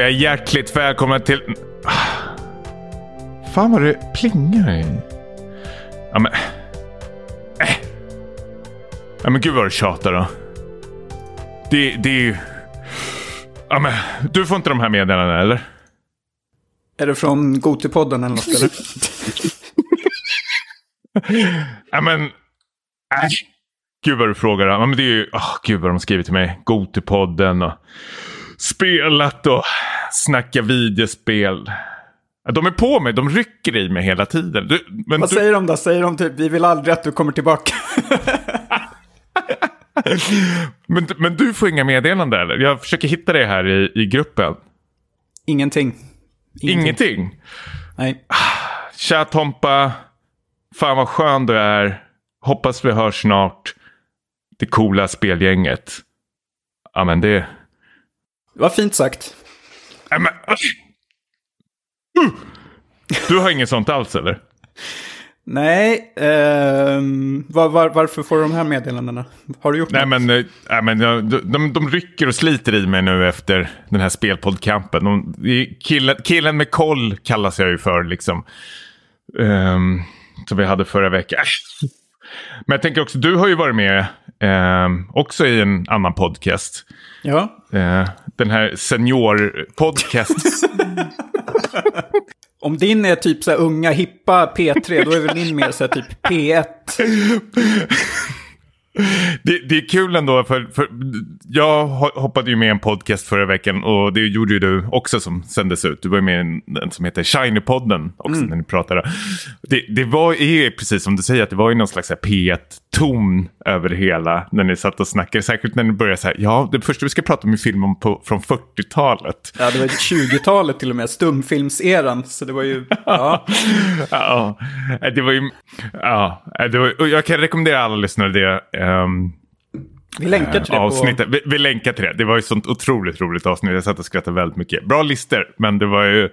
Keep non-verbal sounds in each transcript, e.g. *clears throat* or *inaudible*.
Jag hjärtligt välkomna till... Fan vad det plingar i. Ja men... Äh. Ja men gud vad du tjatar då. Det, det är ju... Ja men, du får inte de här meddelandena eller? Är det från Gotipodden eller något eller? *laughs* ja men... Äh. Gud vad du frågar. Ja, men det är ju... Oh, gud vad de skriver till mig. Gotipodden och spelat och snacka videospel. De är på mig, de rycker i mig hela tiden. Du, Vad du... säger de då? Säger de typ vi vill aldrig att du kommer tillbaka? *laughs* men, men du får inga meddelanden eller? Jag försöker hitta det här i, i gruppen. Ingenting. Ingenting? Ingenting. Nej. Tja Tompa. Fan vad skön du är. Hoppas vi hörs snart. Det coola spelgänget. Ja men det... Det var fint sagt. Ja, men... Du har inget sånt alls eller? Nej, eh, var, var, varför får du de här meddelandena? Har du gjort nej, något? Men, nej, men de, de, de rycker och sliter i mig nu efter den här spelpoddkampen. De, killen, killen med koll kallas jag ju för liksom. Um, som vi hade förra veckan. Men jag tänker också, du har ju varit med eh, också i en annan podcast. Ja. Den här seniorpodcast. *laughs* Om din är typ så här unga hippa P3, då är väl din mer så här typ P1. Det, det, är kul ändå, för, för jag hoppade ju med i en podcast förra veckan och det gjorde ju du också som sändes ut. Du var med i en som heter Shiny-podden också mm. när ni pratade. Det, det var ju precis som du säger, att det var ju någon slags P1-ton över det hela när ni satt och snackade. Särskilt när ni började så här, ja, det första vi ska prata om är film om på, från 40-talet. Ja, det var 20-talet till och med, stumfilmseran. Så det var ju, *laughs* ja. ja, det var ju, ja, det var, jag kan rekommendera alla lyssnare det Um, vi länkar till det. Avsnittet. På... Vi, vi länkar till det. Det var ju sånt otroligt roligt avsnitt. Jag satt och skrattade väldigt mycket. Bra lister, men det var ju...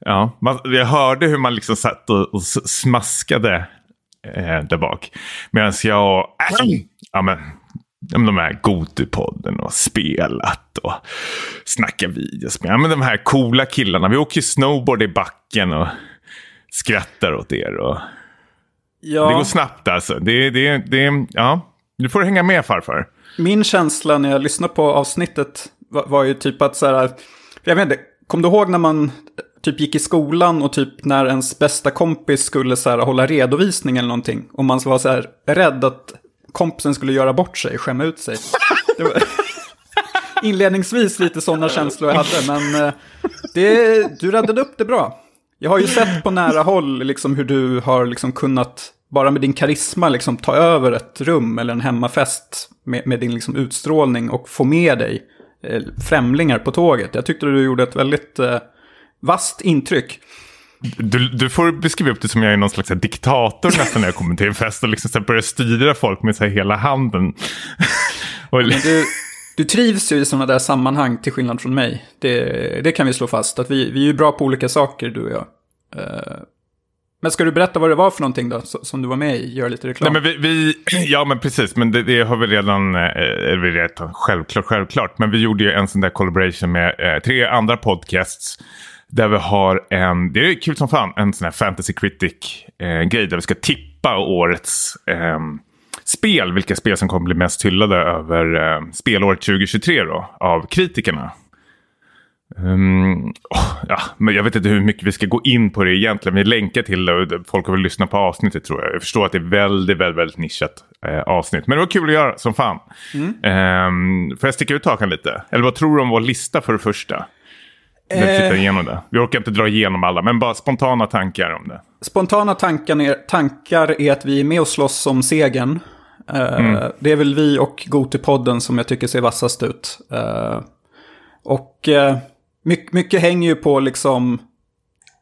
Ja, man, jag hörde hur man liksom satt och, och smaskade eh, där bak. Medan jag... Äh, ja, men, de här Gotipodden och spelat och snacka videospel. Ja, men de här coola killarna. Vi åker snowboard i backen och skrattar åt er. Och... Ja. Det går snabbt alltså. Det, det, det, ja. Du får hänga med farfar. Min känsla när jag lyssnade på avsnittet var, var ju typ att så här, jag vet inte, kom du ihåg när man typ gick i skolan och typ när ens bästa kompis skulle så här, hålla redovisning eller någonting. Och man var så här rädd att kompisen skulle göra bort sig, skämma ut sig. *laughs* Det var *laughs* inledningsvis lite sådana känslor jag hade, men eh, det, du räddade upp det bra. Jag har ju sett på nära håll liksom hur du har liksom kunnat bara med din karisma liksom ta över ett rum eller en hemmafest med, med din liksom utstrålning och få med dig eh, främlingar på tåget. Jag tyckte du gjorde ett väldigt eh, vast intryck. Du, du, får beskriva upp det som jag är någon slags diktator nästan när jag kommer till en fest och liksom börjar styra folk med så hela handen. *laughs* och... du, du trivs ju i sådana där sammanhang till skillnad från mig. Det, det kan vi slå fast. Att vi, vi är ju bra på olika saker, du och jag. Uh, men ska du berätta vad det var för någonting då, som du var med i? Gör lite reklam. Nej, men vi, vi *clears throat* ja, men precis. Men det, det har vi redan, eh, vi redan, självklart, självklart. Men vi gjorde ju en sån där collaboration med eh, tre andra podcasts. Där vi har en, det är kul som fan, en sån här fantasy critic-grej. Eh, där vi ska tippa årets eh, spel. Vilka spel som kommer bli mest hyllade över eh, spelåret 2023 då, av kritikerna. Um, oh, ja, men jag vet inte hur mycket vi ska gå in på det egentligen. Vi länkar till det folk har väl lyssnat på avsnittet tror jag. Jag förstår att det är väldigt, väldigt, väldigt nischat eh, avsnitt. Men det var kul att göra som fan. Mm. Um, får jag sticka ut hakan lite? Eller vad tror du om vår lista för det första? När vi tittar eh. igenom det. Vi orkar inte dra igenom alla, men bara spontana tankar om det. Spontana tankar är, tankar är att vi är med och slåss om segern. Uh, mm. Det är väl vi och Gotipodden som jag tycker ser vassast ut. Uh, och... Uh, mycket, mycket hänger ju på liksom,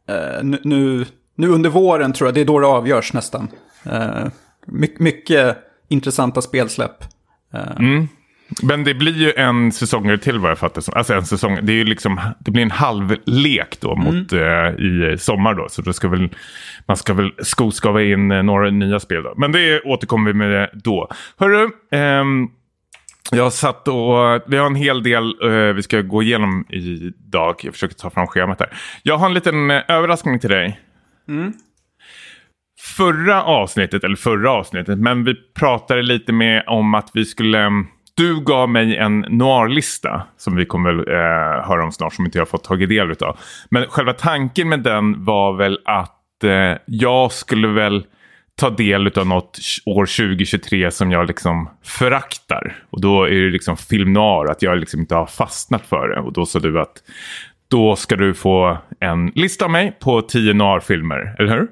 eh, nu, nu under våren tror jag, det är då det avgörs nästan. Eh, mycket, mycket intressanta spelsläpp. Eh. Mm. Men det blir ju en säsong till vad jag fattar Alltså en säsong, det, är ju liksom, det blir en halvlek då mm. mot, eh, i sommar då. Så då ska väl, man ska väl skoskava in eh, några nya spel då. Men det återkommer vi med då. Hörru, ehm, Jag satt och, vi har en hel del uh, vi ska gå igenom idag. Jag försöker ta fram schemat här. Jag har en liten uh, överraskning till dig. Mm. Förra avsnittet, eller förra avsnittet, men vi pratade lite mer om att vi skulle... Um, du gav mig en noirlista som vi kommer väl uh, höra om snart, som inte jag har fått tagit del av. Men själva tanken med den var väl att jag skulle väl ta del av något år 2023 som jag liksom föraktar. Och då är det liksom film noir, att jag liksom inte har fastnat för det. Och då sa du att då ska du få en lista av mig på tio noir-filmer, eller hur?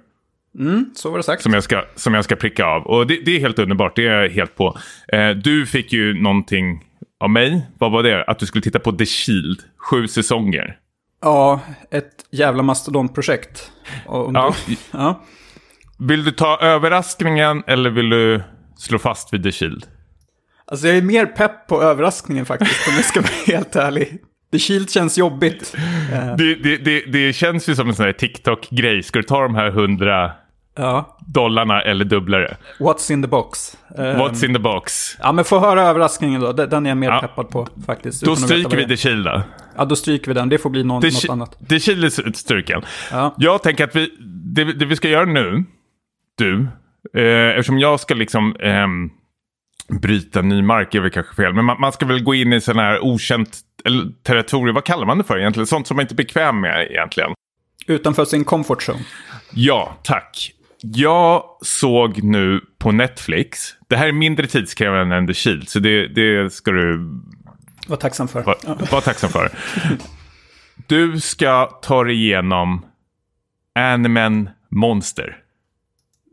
Mm, så var det sagt. Som jag ska, som jag ska pricka av. Och det, det är helt underbart, det är jag helt på. Eh, du fick ju någonting av mig. Vad var det? Att du skulle titta på The Shield, sju säsonger. Ja, ett jävla mastodontprojekt. Ja. ja. Vill du ta överraskningen eller vill du slå fast vid The Shield? Alltså jag är mer pepp på överraskningen faktiskt, om jag ska vara *laughs* helt ärlig. The Shield känns jobbigt. Det, det, det, det känns ju som en sån här TikTok-grej. Ska du ta de här hundra ja. dollarna eller dubbla det? What's in the box? What's in the box? Ja, men få höra överraskningen då. Den är jag mer ja. peppad på faktiskt. Då stryker vi The Shield då. Ja, då stryker vi den. Det får bli någon, något annat. The Shield är stryken. Ja. Jag tänker att vi, det vi ska göra nu du, eh, eftersom jag ska liksom eh, bryta ny mark är väl kanske fel, men man, man ska väl gå in i sån här okänt territorium, vad kallar man det för egentligen? Sånt som man inte är bekväm med egentligen. Utanför sin comfort zone. Ja, tack. Jag såg nu på Netflix, det här är mindre tidskrävande än The Shield, så det, det ska du... Var tacksam för. Var, var tacksam för. *laughs* Du ska ta dig igenom Animen Monster.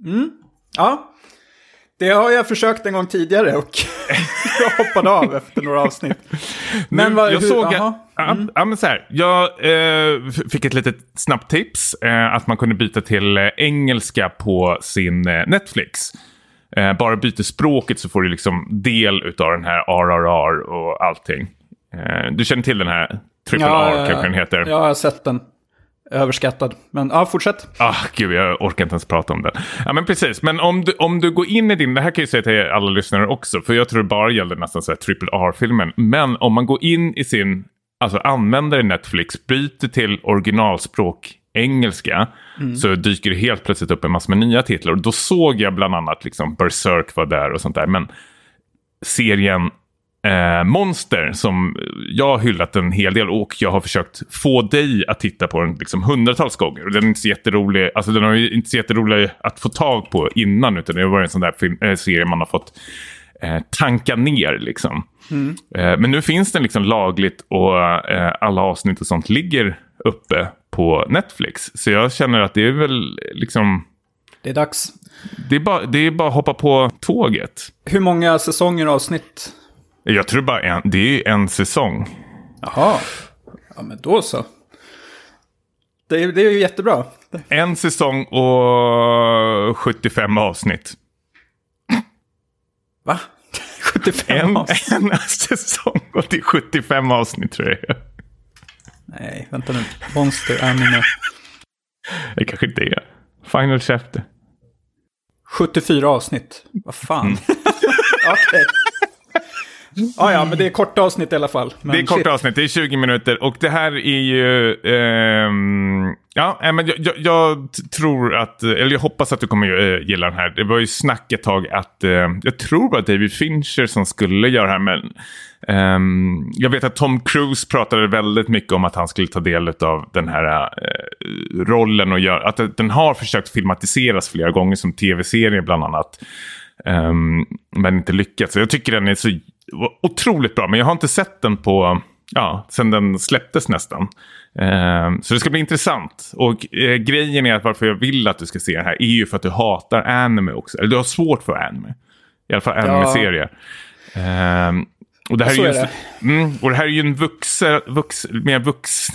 Mm. Ja, det har jag försökt en gång tidigare och *laughs* jag hoppade av efter några avsnitt. Men nu, vad, jag hur, såg att, mm. ja, men så här, jag eh, fick ett litet snabbt tips eh, att man kunde byta till eh, engelska på sin eh, Netflix. Eh, bara byter språket så får du liksom del av den här RRR och allting. Du känner till den här Triple ja, R kanske den heter? Ja, jag har sett den. Överskattad. Men ja, fortsätt. Ah, gud, jag orkar inte ens prata om det. Ja, men precis. Men om du, om du går in i din... Det här kan jag säga till alla lyssnare också. För jag tror det bara gällde nästan så här triple R-filmen. Men om man går in i sin... Alltså användare Netflix, byter till originalspråk engelska. Mm. Så dyker det helt plötsligt upp en massa med nya titlar. Och då såg jag bland annat liksom Berserk var där och sånt där. Men serien eh, Monster som jag har hyllat en hel del och jag har försökt få dig att titta på den liksom hundratals gånger. Den är inte så jätterolig, alltså den har inte så jätterolig att få tag på innan utan det har varit en sån där film, äh, serie man har fått eh, tanka ner liksom. Mm. Eh, men nu finns den liksom lagligt och eh, alla avsnitt och sånt ligger uppe på Netflix. Så jag känner att det är väl liksom... Det är dags. Det är bara, det är bara att hoppa på tåget. Hur många säsonger och avsnitt jag tror bara en, det är en säsong. Jaha. Ja, men då så. Det är, det är ju jättebra. En säsong och 75 avsnitt. Va? *laughs* 75 en, avsnitt? En säsong och det är 75 avsnitt tror jag. Nej, vänta nu. Monster Anime. Det kanske inte är. Final Chapter. 74 avsnitt. Vad fan. Mm. *laughs* Okej. Okay. Ja, ja, men det är korta avsnitt i alla fall. Men det är korta shit. avsnitt, det är 20 minuter. Och det här är ju... Ehm, ja, men jag, jag, jag, tror att... Eller jag hoppas att du kommer äh, gilla den här. Det var ju snack ett tag att... Äh, jag tror bara David Fincher som skulle göra det här, men... Um, jag vet att Tom Cruise pratade väldigt mycket om att han skulle ta del av den här uh, rollen och göra, att den har försökt filmatiseras flera gånger som tv-serie bland annat. Um, men inte lyckats. Jag tycker den är så otroligt bra, men jag har inte sett den på, ja, sen den släpptes nästan. Uh, så det ska bli intressant. Och uh, grejen är att varför jag vill att du ska se den här är ju för att du hatar anime också. Eller du har svårt för anime. I alla fall anime-serier. Ja. Uh, och det här är, är det. Mm, och det här är ju en vuxen, vux, mer, vux,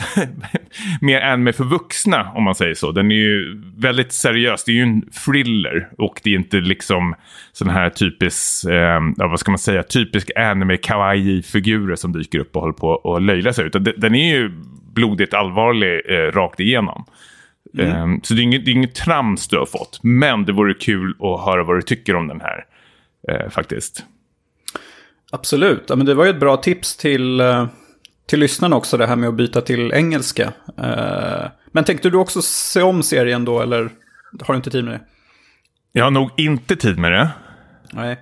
*laughs* mer anime för vuxna, om man säger så. Den är ju väldigt seriös. Det är ju en thriller och det är inte liksom sån här typisk, eh, vad ska man säga, typisk anime kawaii-figurer som dyker upp och håller på och löjlar sig. Utan den är ju blodigt allvarlig eh, rakt igenom. Mm. Eh, så det är, inget, det är inget trams du har fått. Men det vore kul att höra vad du tycker om den här, eh, faktiskt. Absolut, ja, men det var ju ett bra tips till, eh, till lyssnarna också det här med att byta till engelska. Eh, Men tänkte du också se om serien då eller har du inte tid med det? Jag har nog inte tid med det. Nej.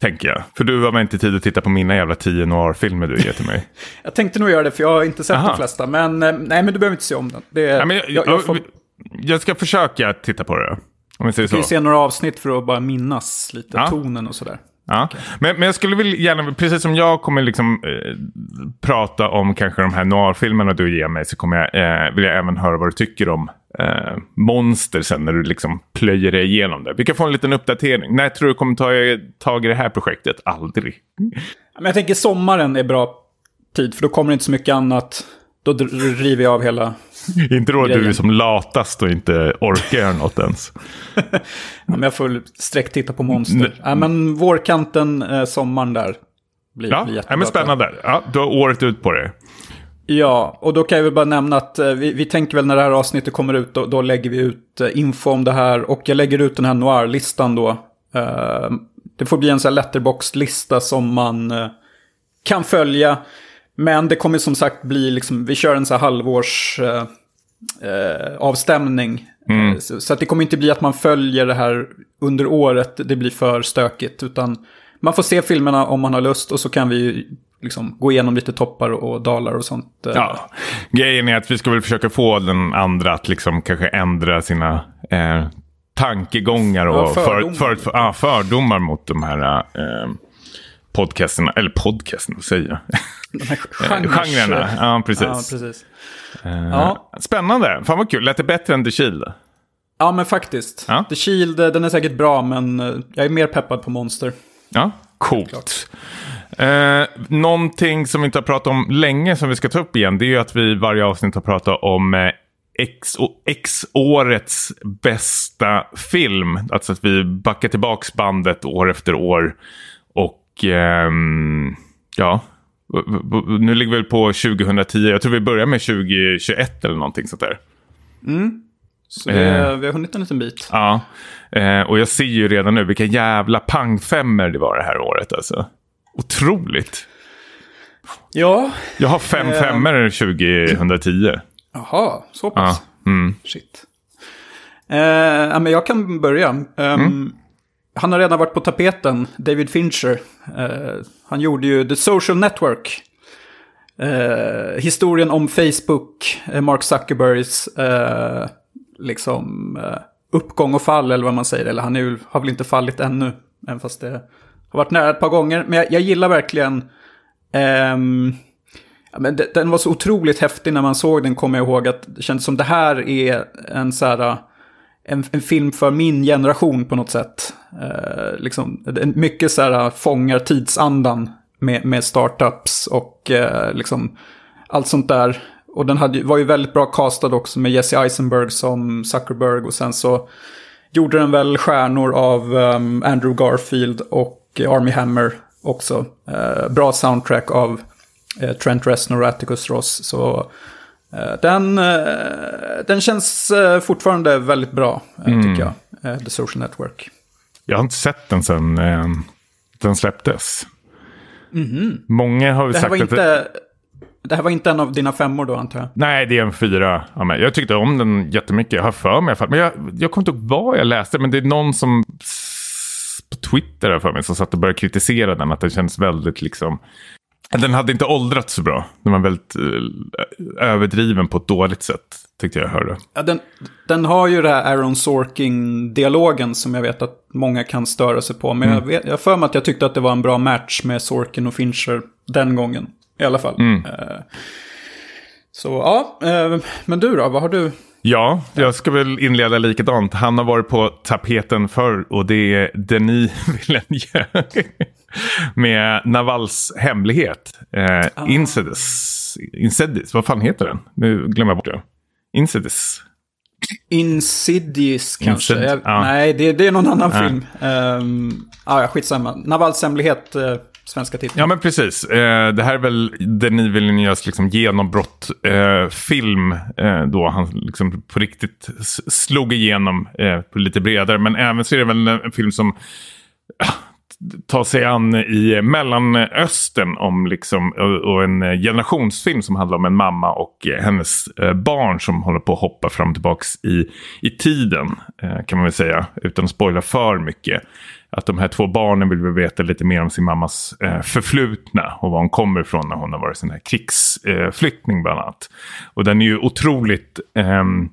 Tänker jag. För du har väl inte tid att titta på mina jävla 10 noir-filmer du ger till mig. *laughs* Jag tänkte nog göra det för jag har inte sett Aha. de flesta. Men eh, nej, men du behöver inte se om den. Det, Ja, men jag, jag, jag, får, jag ska försöka titta på det. Om vi säger kan ju så. se några avsnitt för att bara minnas lite Ja. tonen och sådär. Ja. Men, men jag skulle vilja gärna, precis som jag kommer liksom eh, prata om kanske de här noir-filmerna du ger mig så kommer jag, eh, vill jag även höra vad du tycker om eh, monster sen när du liksom plöjer dig igenom det. Vi kan få en liten uppdatering. När tror du kommer ta tag i det här projektet? Aldrig. Men jag tänker sommaren är bra tid för då kommer det inte så mycket annat. Då river jag av hela... *laughs* inte då du Grejen. är som latast och inte orkar göra *laughs* något ens. *laughs* Ja, men jag får sträcktitta på monster. Ja, men vårkanten, eh, sommaren där. Blir, Ja, blir ja men spännande. Ja, du har året ut på det. Ja, och då kan jag väl bara nämna att eh, vi, vi tänker väl när det här avsnittet kommer ut, då, då lägger vi ut eh, info om det här. Och jag lägger ut den här noir-listan då. Eh, det får bli en sån här letterbox-lista som man kan följa. Men det kommer som sagt bli liksom, vi kör en så här halvårs eh, eh, avstämning. Eh, Så, så att det kommer inte bli att man följer det här under året, det blir för stökigt. Utan man får se filmerna om man har lust och så kan vi ju liksom gå igenom lite toppar och dalar och sånt. eh. Ja, grejen är att vi ska väl försöka få den andra att liksom kanske ändra sina eh, tankegångar och Ja, för, fördomar. för, för, ja, fördomar mot de här eh, podcasterna. Eller podcasterna, säger jag? De här genres- Genrerna, ja precis. Ja, precis. Eh, Ja. Spännande, fan vad kul. Lät det bättre än The Shield? Ja, men faktiskt. Ja. The Shield, eh, den är säkert bra, men eh, jag är mer peppad på Monster. Ja, coolt. Eh, någonting som vi inte har pratat om länge som vi ska ta upp igen. Det är ju att vi i varje avsnitt har pratat om eh, X-årets bästa film. Alltså att vi backar tillbaks bandet år efter år. Och ehm, ja, nu ligger vi väl på 2010. Jag tror vi börjar med 2021 eller någonting sånt där. Så det, Eh. vi har hunnit en liten bit. Ja, eh, och jag ser ju redan nu vilka jävla pangfemmer det var det här året alltså. Otroligt. Ja, Jag har fem Eh. femmer 2010. jaha, så Ja, pass. mm. Shit. Eh, ja, men jag kan börja. Ehm, Mm. Han har redan varit på tapeten, David Fincher. Eh, han gjorde ju The Social Network. Eh, historien om Facebook, eh, Mark Zuckerbergs eh, liksom, eh, uppgång och fall, eller vad man säger. Eller han är, har väl inte fallit ännu, även fast det har varit nära ett par gånger. Men jag, jag gillar verkligen... Ehm, men den var så otroligt häftig när man såg den, kommer jag ihåg. att Det kändes som det här är en, så här, en, en film för min generation på något sätt. Eh, liksom, mycket så här, eh, fångar tidsandan med, med startups och eh, liksom, allt sånt där. Och den hade, var ju väldigt bra castad också med Jesse Eisenberg som Zuckerberg. Och sen så gjorde den väl stjärnor av um, Andrew Garfield och eh, Army Hammer också. Eh, bra soundtrack av eh, Trent Reznor och Atticus Ross. Så den, eh, den känns eh, fortfarande väldigt bra, eh, tycker jag. Eh, The Social Network. Jag har inte sett den sen eh, den släpptes. Många har här, sagt var att... inte, det här var inte en av dina femmor då, antar jag? Nej, det är en fyra av mig. Jag tyckte om den jättemycket. Jag har för mig. Men jag, jag kommer inte ihåg vad jag läste. Men det är någon som på Twitter för mig som satt och började kritisera den. Att den känns väldigt liksom... Den hade inte åldrats så bra. Den var väldigt eh, överdriven på ett dåligt sätt. Tyckte jag hörde. Ja, den, den har ju det här Aaron Sorkin-dialogen som jag vet att många kan störa sig på. Men jag, vet, jag för mig att jag tyckte att det var en bra match med Sorkin och Fincher den gången. I alla fall. Eh, så ja, eh, men du då, vad har du? Ja, jag ska väl inleda likadant. Han har varit på tapeten förr och det är Denis *laughs* Villeneuve. Med Navals hemlighet. Eh, Insidious. Insidious, vad fan heter den? Nu glömmer jag bort det. Insidious. Insidious kanske? Insid- jag, ja. Nej, det, det är någon annan Ja. film. Um, ja, skitsamma. Navals hemlighet, eh, svenska titeln. Ja men precis. Eh, det här är väl Denis Villeneuves liksom genombrott eh, film. Eh, då han liksom på riktigt slog igenom eh, på lite bredare. Men även så är det väl en, film som ah, ta sig an i Mellanöstern om liksom, och, en generationsfilm som handlar om en mamma och hennes eh, barn som håller på att hoppa fram och tillbaka i, i tiden. Eh, kan man väl säga, utan att spoila för mycket. Att de här två barnen vill väl veta lite mer om sin mammas eh, förflutna och var hon kommer ifrån när hon har varit sån här krigsflyktning bland annat. Och den är ju otroligt ehm,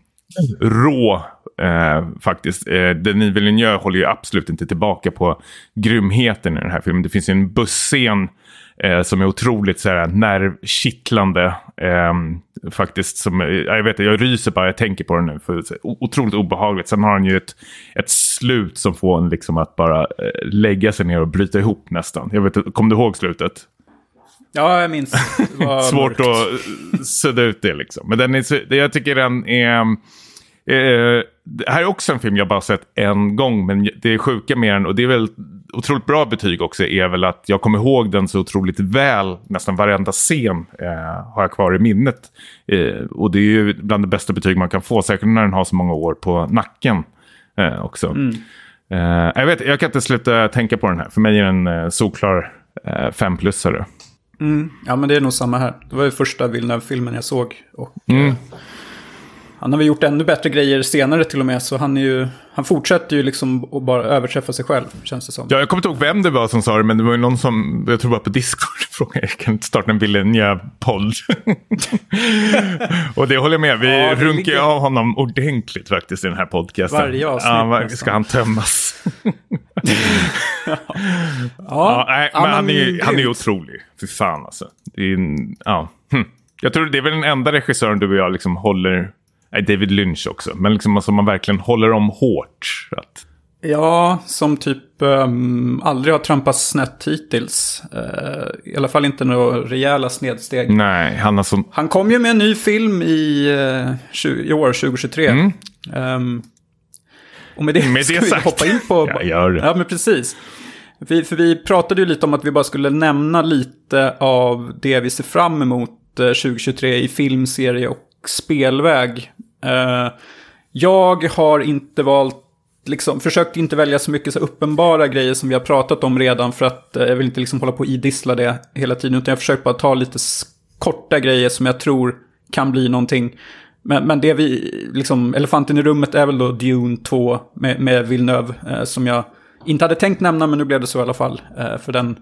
rå Eh, faktiskt. Eh, Denis Villeneuve håller ju absolut inte tillbaka på grymheten i den här filmen. Det finns ju en busscen eh, som är otroligt så här, nervkittlande. Eh, faktiskt, som, jag vet jag ryser bara jag tänker på den nu. För, så, otroligt obehagligt. Sen har han ju ett, ett slut som får en liksom att bara eh, lägga sig ner och bryta ihop nästan. Jag vet, kom du ihåg slutet? Ja, jag minns. *laughs* Svårt att sudda ut det liksom. Men den är, jag tycker den är Eh, det här är också en film jag bara sett en gång, men det är sjuka med den, och det är väl otroligt bra betyg också, är väl att jag kommer ihåg den så otroligt väl. Nästan varenda scen eh, har jag kvar i minnet. Eh, och det är ju bland det bästa betyg man kan få, särskilt när den har så många år på nacken eh, också. Mm. Eh, jag, vet, jag kan inte sluta tänka på den här, för mig är den eh, solklar eh, femplussare. Mm. Ja, men det är nog samma här. Det var ju första Villeneuve-filmen jag såg. Och, mm. Han har väl gjort ännu bättre grejer senare till och med, så han, är ju, han fortsätter ju liksom att bara överträffa sig själv, känns det som. Ja, jag kommer inte ihåg vem det var som sa det, men det var ju någon som, jag tror bara på Discord, *laughs* frågade jag kan inte starta en Villeneuve-podd. *laughs* och det håller jag med, vi ja, runkar ligger... av honom ordentligt faktiskt i den här podcasten. Varje avsnitt ja, var, Ska han tömmas? *laughs* ja, ja, nej, men, men han, är, han är otrolig. Fy fan alltså. Är, ja. Hm. Jag tror det är väl den enda regissören du och jag liksom håller David Lynch också. Men liksom alltså man verkligen håller om hårt. Att... Ja, som typ um, aldrig har trampats snett hittills. Uh, I alla fall inte några rejäla snedsteg. Nej, han har så... Han kom ju med en ny film i, uh, 20, i år, 2023. Mm. Um, och med det, med *laughs* ska det vi sagt. hoppa in på... Ja, gör det. Ja, men precis. Vi, för vi pratade ju lite om att vi bara skulle nämna lite av det vi ser fram emot 2023 eh, i filmserie och spelväg. Eh, jag har inte valt, liksom, försökt inte välja så mycket så uppenbara grejer som vi har pratat om redan för att eh, jag vill inte liksom hålla på och idissla det hela tiden. Utan jag försöker bara ta lite korta grejer som jag tror kan bli någonting. Men, men det vi, liksom, elefanten i rummet är väl då Dune 2 med, med Villeneuve. Eh, som jag inte hade tänkt nämna, men nu blev det så i alla fall. för den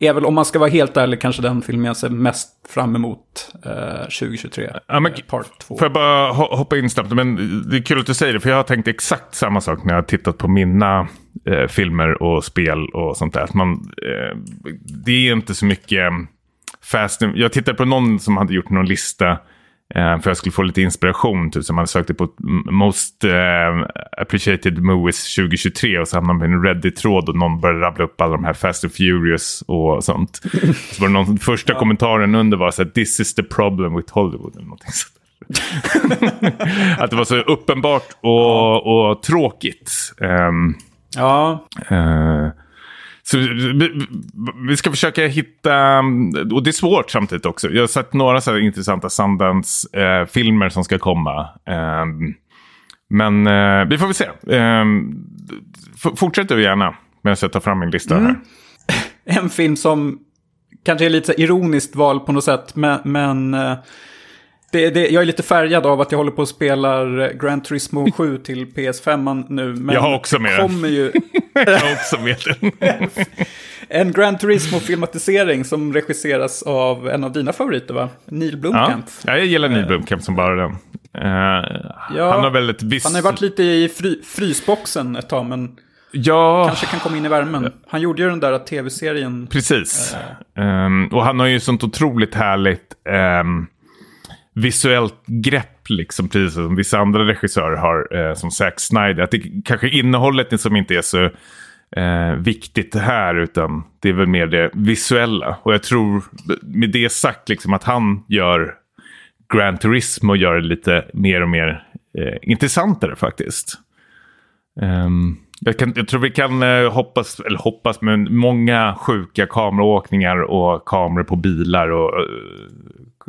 är väl, om man ska vara helt ärlig, kanske den filmen jag ser mest fram emot eh, 2023. Ja, men, eh, part 2. Får jag bara hoppa in snabbt? Men det är kul att du säger det, för jag har tänkt exakt samma sak när jag har tittat på mina eh, filmer och spel och sånt där. Man, eh, det är inte så mycket fast... Jag tittade på någon som hade gjort någon lista för jag skulle få lite inspiration. Typ, så man sökte på Most uh, Appreciated Movies 2023 och så hamnade man på en Reddit-tråd och någon började rabbla upp alla de här Fast and Furious och sånt. så var det någon, första *laughs* kommentaren under var så här, This is the problem with Hollywood. Eller någonting sånt. *laughs* att det var så uppenbart och, och tråkigt. Um, ja. Uh, så vi ska försöka hitta, och det är svårt samtidigt också. Jag har sett några så intressanta Sundance-filmer som ska komma. Eh, men eh, vi får väl se. Eh, fortsätt du gärna med att ta fram min lista mm. här. *laughs* En film som kanske är lite ironiskt val på något sätt, men, men eh, det, det, jag är lite färgad av att jag håller på att spela Gran Turismo 7 till PS5 nu. Men jag har också med kommer ju... *laughs* jag också med en Gran Turismo-filmatisering som regisseras av en av dina favoriter, va? Neil Blomkamp. Ja, jag gillar Neil Blomkamp som bara den. Uh, ja, han har väl ett visst... Han har varit lite i fry, frysboxen ett tag, men... Ja. Kanske kan komma in i värmen. Han gjorde ju den där tv-serien. Precis. Uh, um, och han har ju sånt otroligt härligt... Um, visuellt grepp, liksom, precis som vissa andra regissörer har, eh, som Zack Snyder. Att det kanske innehållet som inte är så eh, viktigt här, utan det är väl mer det visuella. Och jag tror, med det sagt, liksom, att han gör Gran Turismo och gör det lite mer och mer eh, intressantare faktiskt. Um, jag, kan, jag, tror vi kan eh, hoppas, eller hoppas, men många sjuka kameraåkningar och kameror på bilar och eh,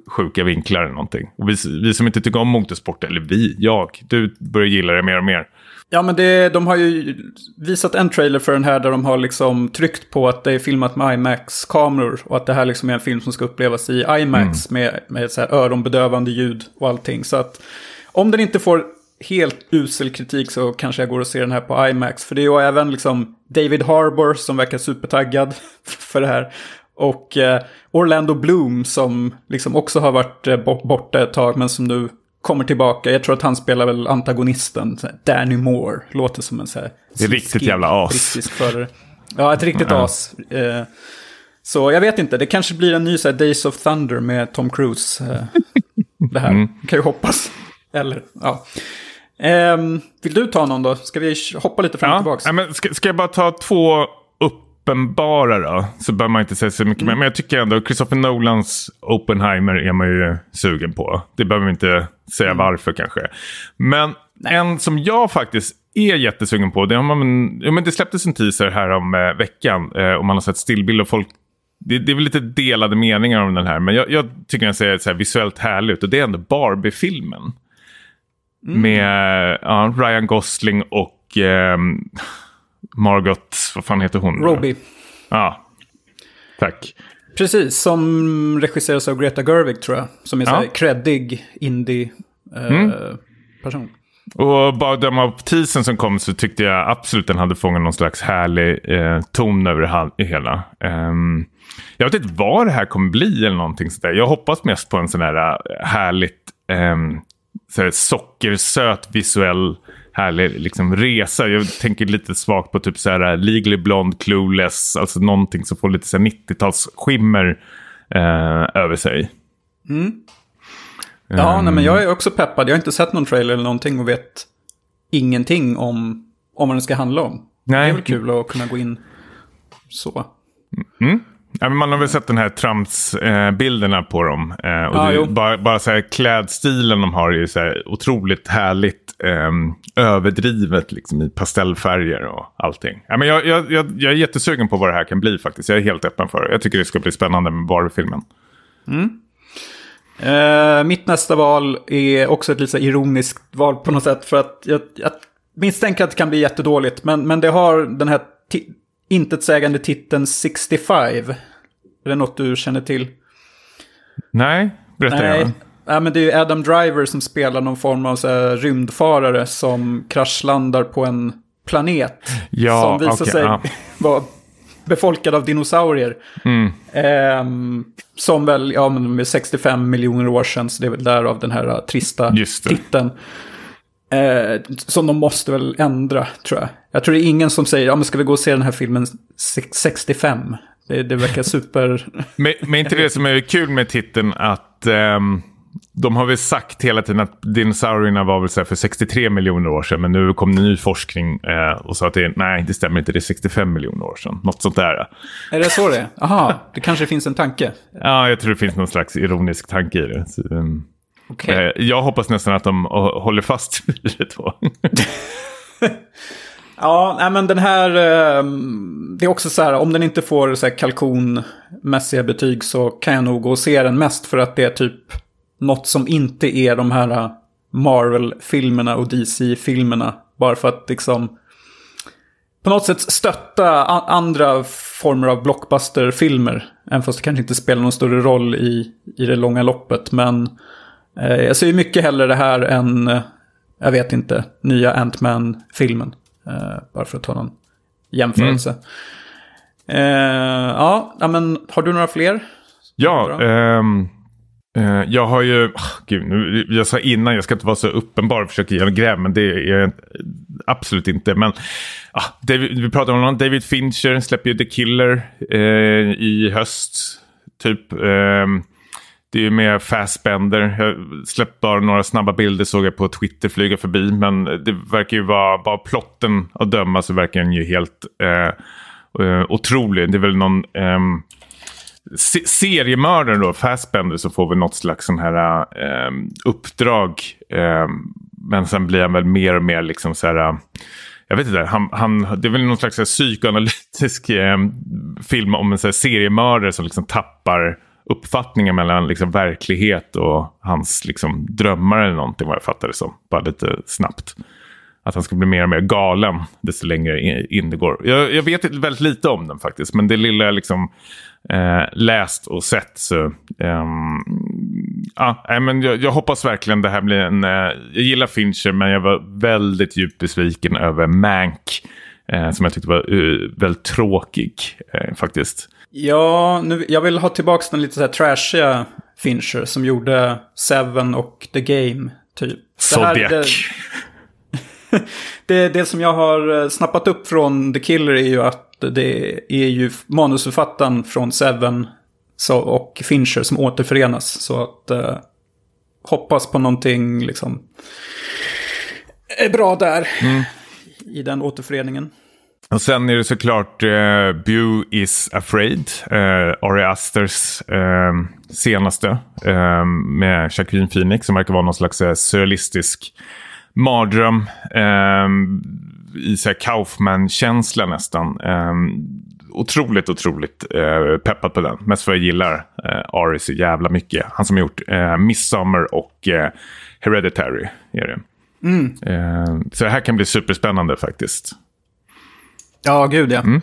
sjuka vinklar eller någonting. Och vi, vi som inte tycker om motorsport, eller vi, jag, du börjar gilla det mer och mer. Ja, men det, de har ju visat en trailer för den här där de har liksom tryckt på att det är filmat med IMAX-kameror och att det här liksom är en film som ska upplevas i IMAX mm. med, med så här öronbedövande ljud och allting. Så att om den inte får helt usel kritik så kanske jag går och ser den här på IMAX. För det är ju även liksom David Harbour som verkar supertaggad *laughs* för det här. Och eh, Orlando Bloom som liksom också har varit eh, borta ett tag men som nu kommer tillbaka. Jag tror att han spelar väl antagonisten. Danny Moore. Låter som en så här... Det är riktigt jävla as. Ja, ett riktigt ja. as. Eh, så jag vet inte, det kanske blir en ny så här, Days of Thunder med Tom Cruise. Det här, mm. kan ju hoppas. Eller, ja. Eh, vill du ta någon då? Ska vi hoppa lite fram och ja. tillbaka? Ja, ska, ska jag bara ta två uppenbara då? Så behöver man inte säga så mycket mm. mer. Men jag tycker ändå Christopher Nolans Oppenheimer är man ju sugen på. Det behöver vi inte säga mm. varför kanske. Men Nej. en som jag faktiskt är jättesugen på. Det, har man, ja, men det släpptes en teaser här om eh, veckan. Eh, och man har sett stillbild och folk det, det, är väl lite delade meningar om den här. Men jag, jag tycker den ser så här visuellt härlig ut. Och det är ändå Barbie-filmen. Mm. Med ja, Ryan Gosling och eh, Margot, vad fan heter hon? Robbie. Ja, tack. Precis, som regisseras av Greta Gerwig tror jag. Som är ja. så här creddig indie-person. Eh, mm. Och bara döma av teasern som kom så tyckte jag absolut den hade fångat någon slags härlig eh, ton över det hela. Um, jag vet inte vad det här kommer bli eller någonting sådär. Jag hoppas mest på en sån här eh, härligt um, så här sockersöt visuell härlig liksom, resa. Jag tänker lite svagt på typ så här Legally Blonde, Clueless, alltså någonting som får lite 90-talsskimmer eh, över sig. Mm. Ja, um, nej, men jag är också peppad. Jag har inte sett någon trailer eller någonting och vet ingenting om, om vad den ska handla om. Nej. Det är väl kul att kunna gå in så. Mm. Ja, men man har väl sett den här Trumps-bilderna eh, på dem. Eh, och ah, bara, bara så här, klädstilen de har är ju så här otroligt härligt eh, överdrivet liksom, i pastellfärger och allting. Ja, men jag, jag, jag, jag, är jättesugen på vad det här kan bli faktiskt. Jag är helt öppen för det. Jag tycker det ska bli spännande med Barbie-filmen. Mm. Eh, mitt nästa val är också ett lite ironiskt val på något sätt. För att jag, jag misstänker att det kan bli jättedåligt. Men, men det har den här intetsägande titeln 65. Är det något du känner till? Nej, berätta Nej. gärna. Ja, men det är ju Adam Driver som spelar någon form av så här, rymdfarare som kraschlandar på en planet. Ja, som visar okay, sig ja. *laughs* vara befolkad av dinosaurier. Mm. Eh, som väl, ja men med 65 miljoner år sedan, så det är väl därav den här trista titeln. Eh, som de måste väl ändra, tror jag. Jag tror det är ingen som säger, ja men ska vi gå och se den här filmen 65? Det, det verkar super... *laughs* men, men inte det som är kul med titeln att um, de har väl sagt hela tiden att dinosaurierna var väl så för 63 miljoner år sedan. Men nu kom ny forskning eh, och sa att det, nej, det stämmer inte. Det är 65 miljoner år sedan. Något sånt där. Är det så det är? Aha, det kanske finns en tanke. Ja, jag tror det finns någon slags ironisk tanke i det. Så, um, okay. eh, jag hoppas nästan att de håller fast *laughs* vid det då. *laughs* Ja, men den här, eh, det är också så här, om den inte får så här kalkonmässiga betyg så kan jag nog gå och se den mest för att det är typ något som inte är de här eh, Marvel-filmerna och DC-filmerna. Bara för att liksom på något sätt stötta andra former av blockbuster-filmer. Även fast det kanske inte spelar någon större roll i, i det långa loppet. Men jag ser ju mycket hellre det här än, eh, jag vet inte, nya Ant-Man-filmen. Uh, bara för att ta någon jämförelse. Mm. Ja, men har du några fler? Ja, uh, jag har ju... Oh, gud, nu, jag sa innan, jag ska inte vara så uppenbar och försöka göra gräv, men det är jag absolut inte. Men ah, David, vi pratade om honom, David Fincher släpper ju The Killer i höst. Typ. Um, det är ju med Fassbender. Jag släppte bara några snabba bilder såg jag på Twitter flyga förbi. Men det verkar ju vara, bara plotten att döma så verkar den ju helt eh, eh otrolig. Det är väl någon eh, se seriemördare då, Fassbender, så får vi något slags sån här eh, uppdrag. Eh, men sen blir han väl mer och mer liksom så här jag vet inte, han, han, det är väl någon slags psykoanalytisk eh, film om en så här, seriemördare som liksom tappar uppfattningen mellan liksom verklighet och hans liksom drömmar eller någonting vad jag fattar det som. Bara lite snabbt. att han ska bli mer och mer galen desto längre in det går. Jag, jag vet väldigt lite om den faktiskt, men det lilla jag liksom eh, läst och sett så... Ehm, ja, men jag, jag, hoppas verkligen det här blir en... Eh, jag gillar Fincher, men jag var väldigt djupt besviken över Mank. Eh, som jag tyckte var uh, väldigt tråkig eh, faktiskt. Ja, nu, jag vill ha tillbaka den lite så här trashiga Fincher som gjorde Seven och The Game, typ. Zodiac. *laughs* det, det som jag har eh, snappat upp från The Killer är ju att det är ju manusförfattaren från Seven så, och Fincher som återförenas. Så att eh, hoppas på någonting liksom är bra där. Mm. I den återföreningen. Och sen är det såklart uh, Bew is afraid. Uh, Ari Asters uh, senaste. Uh, med Jacqueline Phoenix som verkar vara någon slags uh, surrealistisk mardröm. Um, I Kaufman-känsla nästan. Um, otroligt, otroligt uh, peppad på den. Mest för jag gillar Ari så jävla mycket. Han som har gjort Midsummer och Hereditary. Är det. Mm. Så det här kan bli superspännande faktiskt. Ja, gud ja. Mm.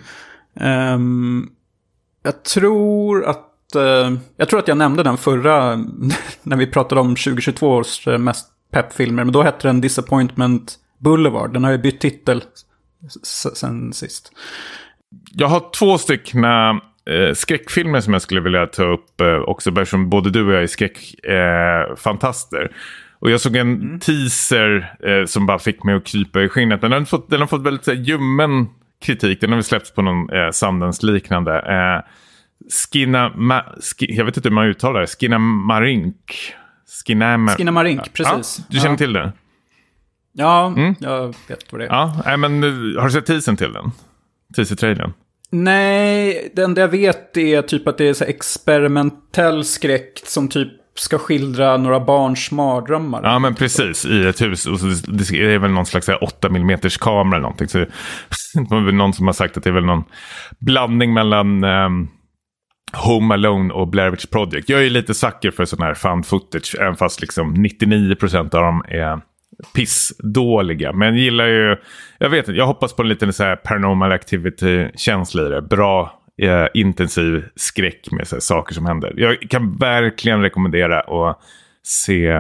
Um, jag tror att jag tror att jag nämnde den förra, *laughs* när vi pratade om 2022 års mest peppfilmer. Men då hette den Disappointment Boulevard. Den har ju bytt titel sen sist. Jag har två stycken eh, skräckfilmer som jag skulle vilja ta upp eh, också. Eftersom både du och jag är skräckfantaster. Eh, och jag såg en mm. teaser eh, som bara fick mig att krypa i skinnet. Den har fått, den har fått väldigt så här, ljummen kritik. Den har väl släppts på någon eh, Sundance-liknande. Eh, Skina, ma, sk, jag vet inte hur man uttalar det. Skina Marink. Skinamar... Skinamarink, precis. Ja, du känner ja. till det? Ja, mm. jag vet vad det är. Ja, men har du sett teasern till den? Teaser-trailern? Nej, det enda jag vet är typ att det är så experimentell skräck som typ ska skildra några barns mardrömmar. Ja, men precis. I ett hus. Och så det är väl någon slags 8 mm kamera eller någonting. Så *laughs* det är väl någon som har sagt att det är väl någon blandning mellan um, Home Alone och Blair Witch Project. Jag är lite sucker för sån här fan footage, även fast liksom 99% av dem är pissdåliga. Men gillar ju, jag vet inte, jag hoppas på en liten så här paranormal activity-känsla i det. Bra, eh, intensiv skräck med här, saker som händer. Jag kan verkligen rekommendera att se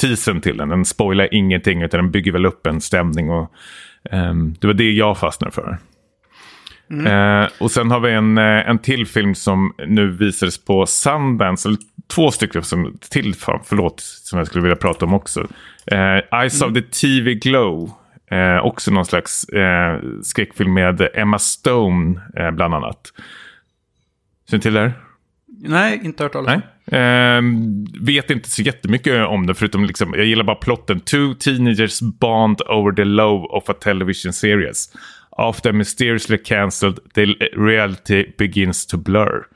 teasern till den. Den spoilar ingenting utan den bygger väl upp en stämning. Och, um, det var det jag fastnade för. Mm. Eh, och sen har vi en, eh, en till film som nu visades på Sundance. Eller två stycken som, till, förlåt, som jag skulle vilja prata om också. Eh, Eyes mm. of the TV Glow. Eh, också någon slags eh, skräckfilm med Emma Stone eh, bland annat. Känner du till det här? Nej, inte hört talas om. Eh, vet inte så jättemycket om det, förutom liksom, jag gillar bara plotten. Two teenagers bond over the love of a television series. After mysteriously cancelled, the reality begins to blur.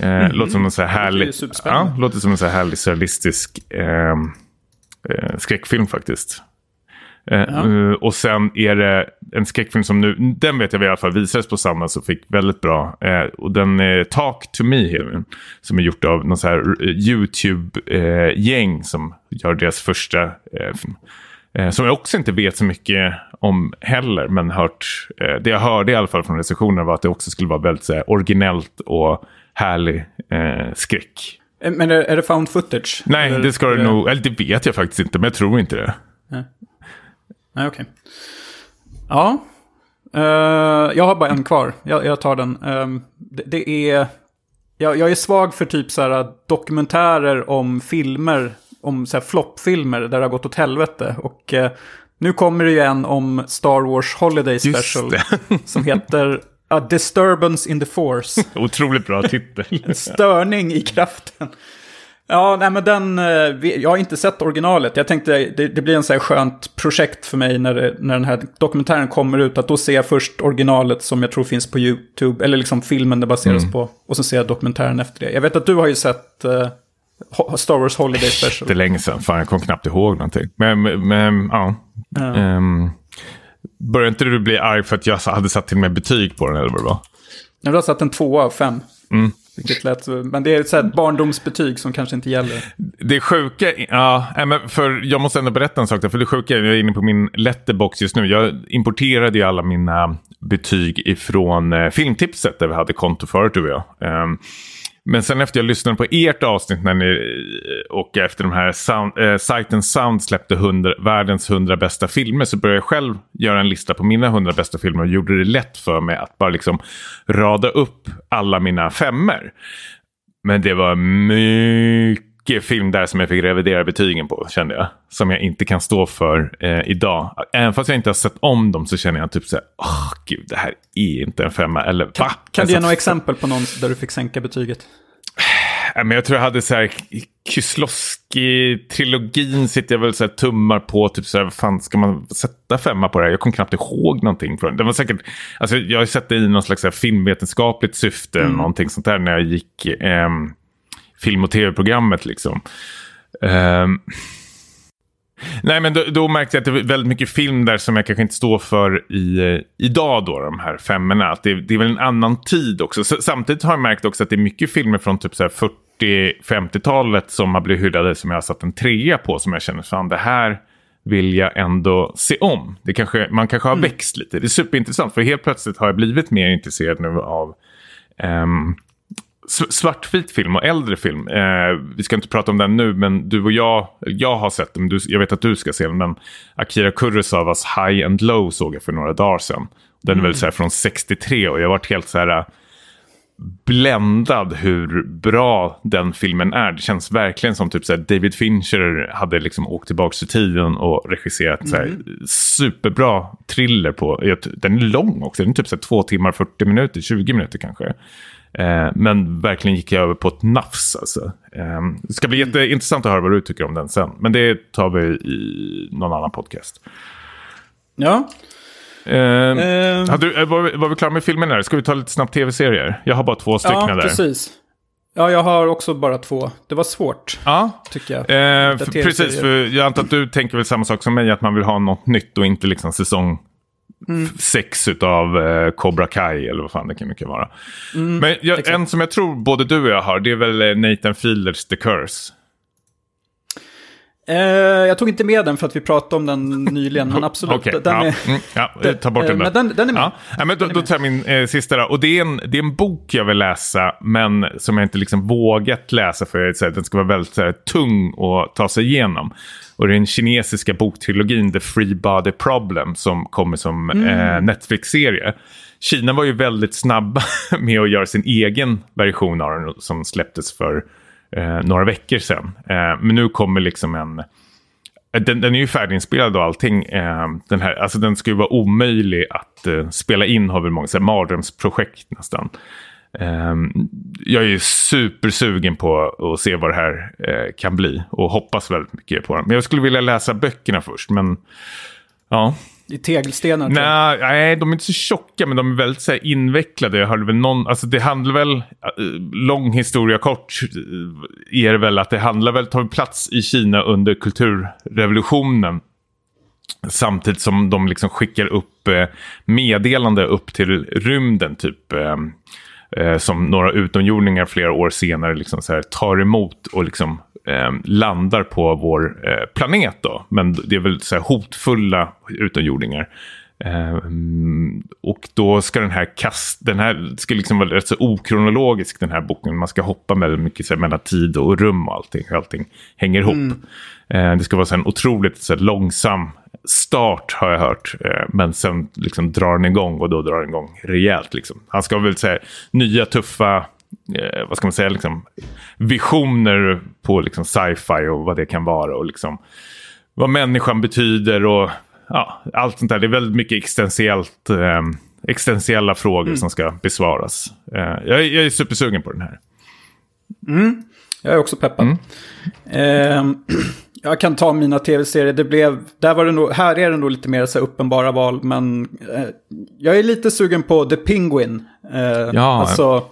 Eh, mm -hmm. Låter som en så här härlig, ja, låter som en så här härlig surrealistisk eh, eh, skräckfilm faktiskt. Eh, ja. uh, och sen är det en skräckfilm som nu, den vet jag i alla fall visades på samma så fick väldigt bra. Uh, och den är Talk to me, som är gjort av någon så här YouTube-gäng som gör deras första film. Eh, som jag också inte vet så mycket om heller, men hört, eh, det jag hörde i alla fall från recensionerna var att det också skulle vara väldigt så här, originellt och härlig eh, skräck. Eh, men är, är det found footage? Nej, eller, det ska det nog, eller det vet jag faktiskt inte, men jag tror inte det. Nej, okej. Okay. Ja, uh, jag har bara en kvar. Jag, jag tar den. Um, det, det, är... Jag, jag, är svag för typ så här dokumentärer om filmer om så här floppfilmer där det har gått åt helvete. Och eh, nu kommer det ju en om Star Wars Holiday Special. *laughs* som heter A Disturbance in the Force. *laughs* Otroligt bra titel. en störning i kraften. Ja, nej men den, eh, jag har inte sett originalet. Jag tänkte det, det blir en så här skönt projekt för mig när, när den här dokumentären kommer ut. Att då ser jag först originalet som jag tror finns på YouTube. Eller liksom filmen det baseras mm. på. Och så ser jag dokumentären efter det. Jag vet att du har ju sett uh, Star Wars Holiday Special. Det är länge sedan, fan jag kom knappt ihåg någonting. Men, men ja. ja. Um, började inte du bli arg för att jag hade satt till med betyg på den eller vad det var? Jag har satt en tvåa av fem. Mm. Vilket lät, men det är ett så här barndomsbetyg som kanske inte gäller. Det sjuka, ja, men för jag måste ändå berätta en sak där, för det sjuka, jag är inne på min letterbox just nu. Jag importerade ju alla mina betyg ifrån eh, filmtipset där vi hade konto förut du och jag. Um, men sen efter jag lyssnade på ert avsnitt när ni, eh, och efter de här sound, eh, sajten Sound släppte 100, världens 100 bästa filmer så började jag själv göra en lista på mina 100 bästa filmer och gjorde det lätt för mig att bara liksom rada upp alla mina femmer. Men det var mycket film där som jag fick revidera betygen på, kände jag. Som jag inte kan stå för eh, idag. Även fast jag inte har sett om dem så känner jag typ så här, oh, gud, det här är inte en femma. Eller Kan, va? kan du ge några exempel på någon där du fick sänka betyget? Men jag tror jag hade så här, Kyslowski-trilogin sitter jag väl så här tummar på. Typ så här, fan ska man sätta femma på det här? Jag kommer knappt ihåg någonting från det. var säkert, alltså jag har sett det i någon slags filmvetenskapligt syfte. Mm. Någonting sånt där när jag gick. Eh, film och tv-programmet liksom. Um, nej, men då, då, märkte jag att det var väldigt mycket film där som jag kanske inte står för i, eh, idag då, de här femmorna. Att det, det är väl en annan tid också. Så, samtidigt har jag märkt också att det är mycket filmer från typ 40-50-talet som har blivit hyllade som jag har satt en trea på som jag känner, fan det här vill jag ändå se om. Det kanske, man kanske har mm. växt lite. Det är superintressant för helt plötsligt har jag blivit mer intresserad nu av um, svartvit film och äldre film. Eh, vi ska inte prata om den nu, men du och jag, jag har sett den, du, jag vet att du ska se den, men Akira Kurosawas High and Low såg jag för några dagar sedan. Den mm. är väl mm. så här från 63 och jag har varit helt så här äh, bländad hur bra den filmen är. Det känns verkligen som typ så David Fincher hade liksom åkt tillbaka i tiden och regisserat mm. så här mm. superbra thriller på. Den är lång också, den är typ så två timmar, 40 minuter, 20 minuter kanske. Eh, men verkligen gick jag över på ett nafs. Alltså. Eh, det ska bli mm. jätteintressant att höra vad du tycker om den sen. Men det tar vi i någon annan podcast. Ja. Eh, eh. Hade, var, var vi klara med filmen där? Ska vi ta lite snabbt tv-serier? Jag har bara två stycken ja, där. Ja, precis. Ja, jag har också bara två. Det var svårt, ja. tycker jag. Eh, för, precis, för jag antar att du tänker väl samma sak som mig, att man vill ha något nytt och inte liksom säsong Mm. sex utav eh, Cobra Kai eller vad fan det kan mycket vara. Mm, Men jag, en som jag tror både du och jag har, det är väl eh, Nathan Fielers The Curse. Eh, jag tog inte med den för att vi pratade om den nyligen, men *laughs* absolut. okay, den ja, är, mm, ja, *laughs* ta bort den eh, Men den, den är med. Ja. men då, då tar jag min eh, sista då. Och det är, en, det är en bok jag vill läsa, men som jag inte liksom vågat läsa för att den ska vara väldigt här, tung att ta sig igenom. Och den kinesiska boktrilogin The Free Body Problem som kommer som mm. eh, Netflix-serie. Kina var ju väldigt snabba *laughs* med att göra sin egen version av den som släpptes för eh, några veckor sedan. Eh, men nu kommer liksom en... Eh, den, den är ju färdiginspelad och allting. Eh, den, här, alltså den ska ju vara omöjlig att eh, spela in har väl många, mardrömsprojekt nästan. Um, jag är supersugen på att se vad det här uh, kan bli och hoppas väldigt mycket på det. Men jag skulle vilja läsa böckerna först, men ja. I tegelstenar? Nej, nej, de är inte så tjocka, men de är väldigt så här, invecklade. Jag hörde väl någon, alltså det handlar väl, uh, lång historia kort, uh, är det väl att det handlar väl, tar plats i Kina under kulturrevolutionen. Samtidigt som de liksom skickar upp eh, meddelande upp till rymden, typ. Eh, som några utomjordingar flera år senare liksom så här, tar emot och liksom, eh, landar på vår eh, planet. Då. Men det är väl så här, hotfulla utomjordingar. Eh, och då ska den här kast, den här ska liksom vara rätt så okronologisk den här boken. Man ska hoppa med mycket så här, mellan tid och rum och allting. Allting hänger ihop. Mm. Eh, det ska vara så en otroligt så här, långsam start har jag hört. Eh, men sen liksom drar den igång och då drar den igång rejält. Liksom. Han ska väl säga nya tuffa eh, vad ska man säga, liksom, visioner på liksom, sci-fi och vad det kan vara. Och liksom, vad människan betyder och ja, allt sånt där. Det är väldigt mycket existentiellt, eh, existentiella frågor mm. som ska besvaras. Eh, jag, jag, är supersugen på den här. Mm. Jag är också peppad. Mm. Eh, *clears throat* jag kan ta mina tv-serier. Det blev, där var det nog, här är det nog lite mer så uppenbara val. Men eh, jag är lite sugen på The Penguin. Eh, ja. Alltså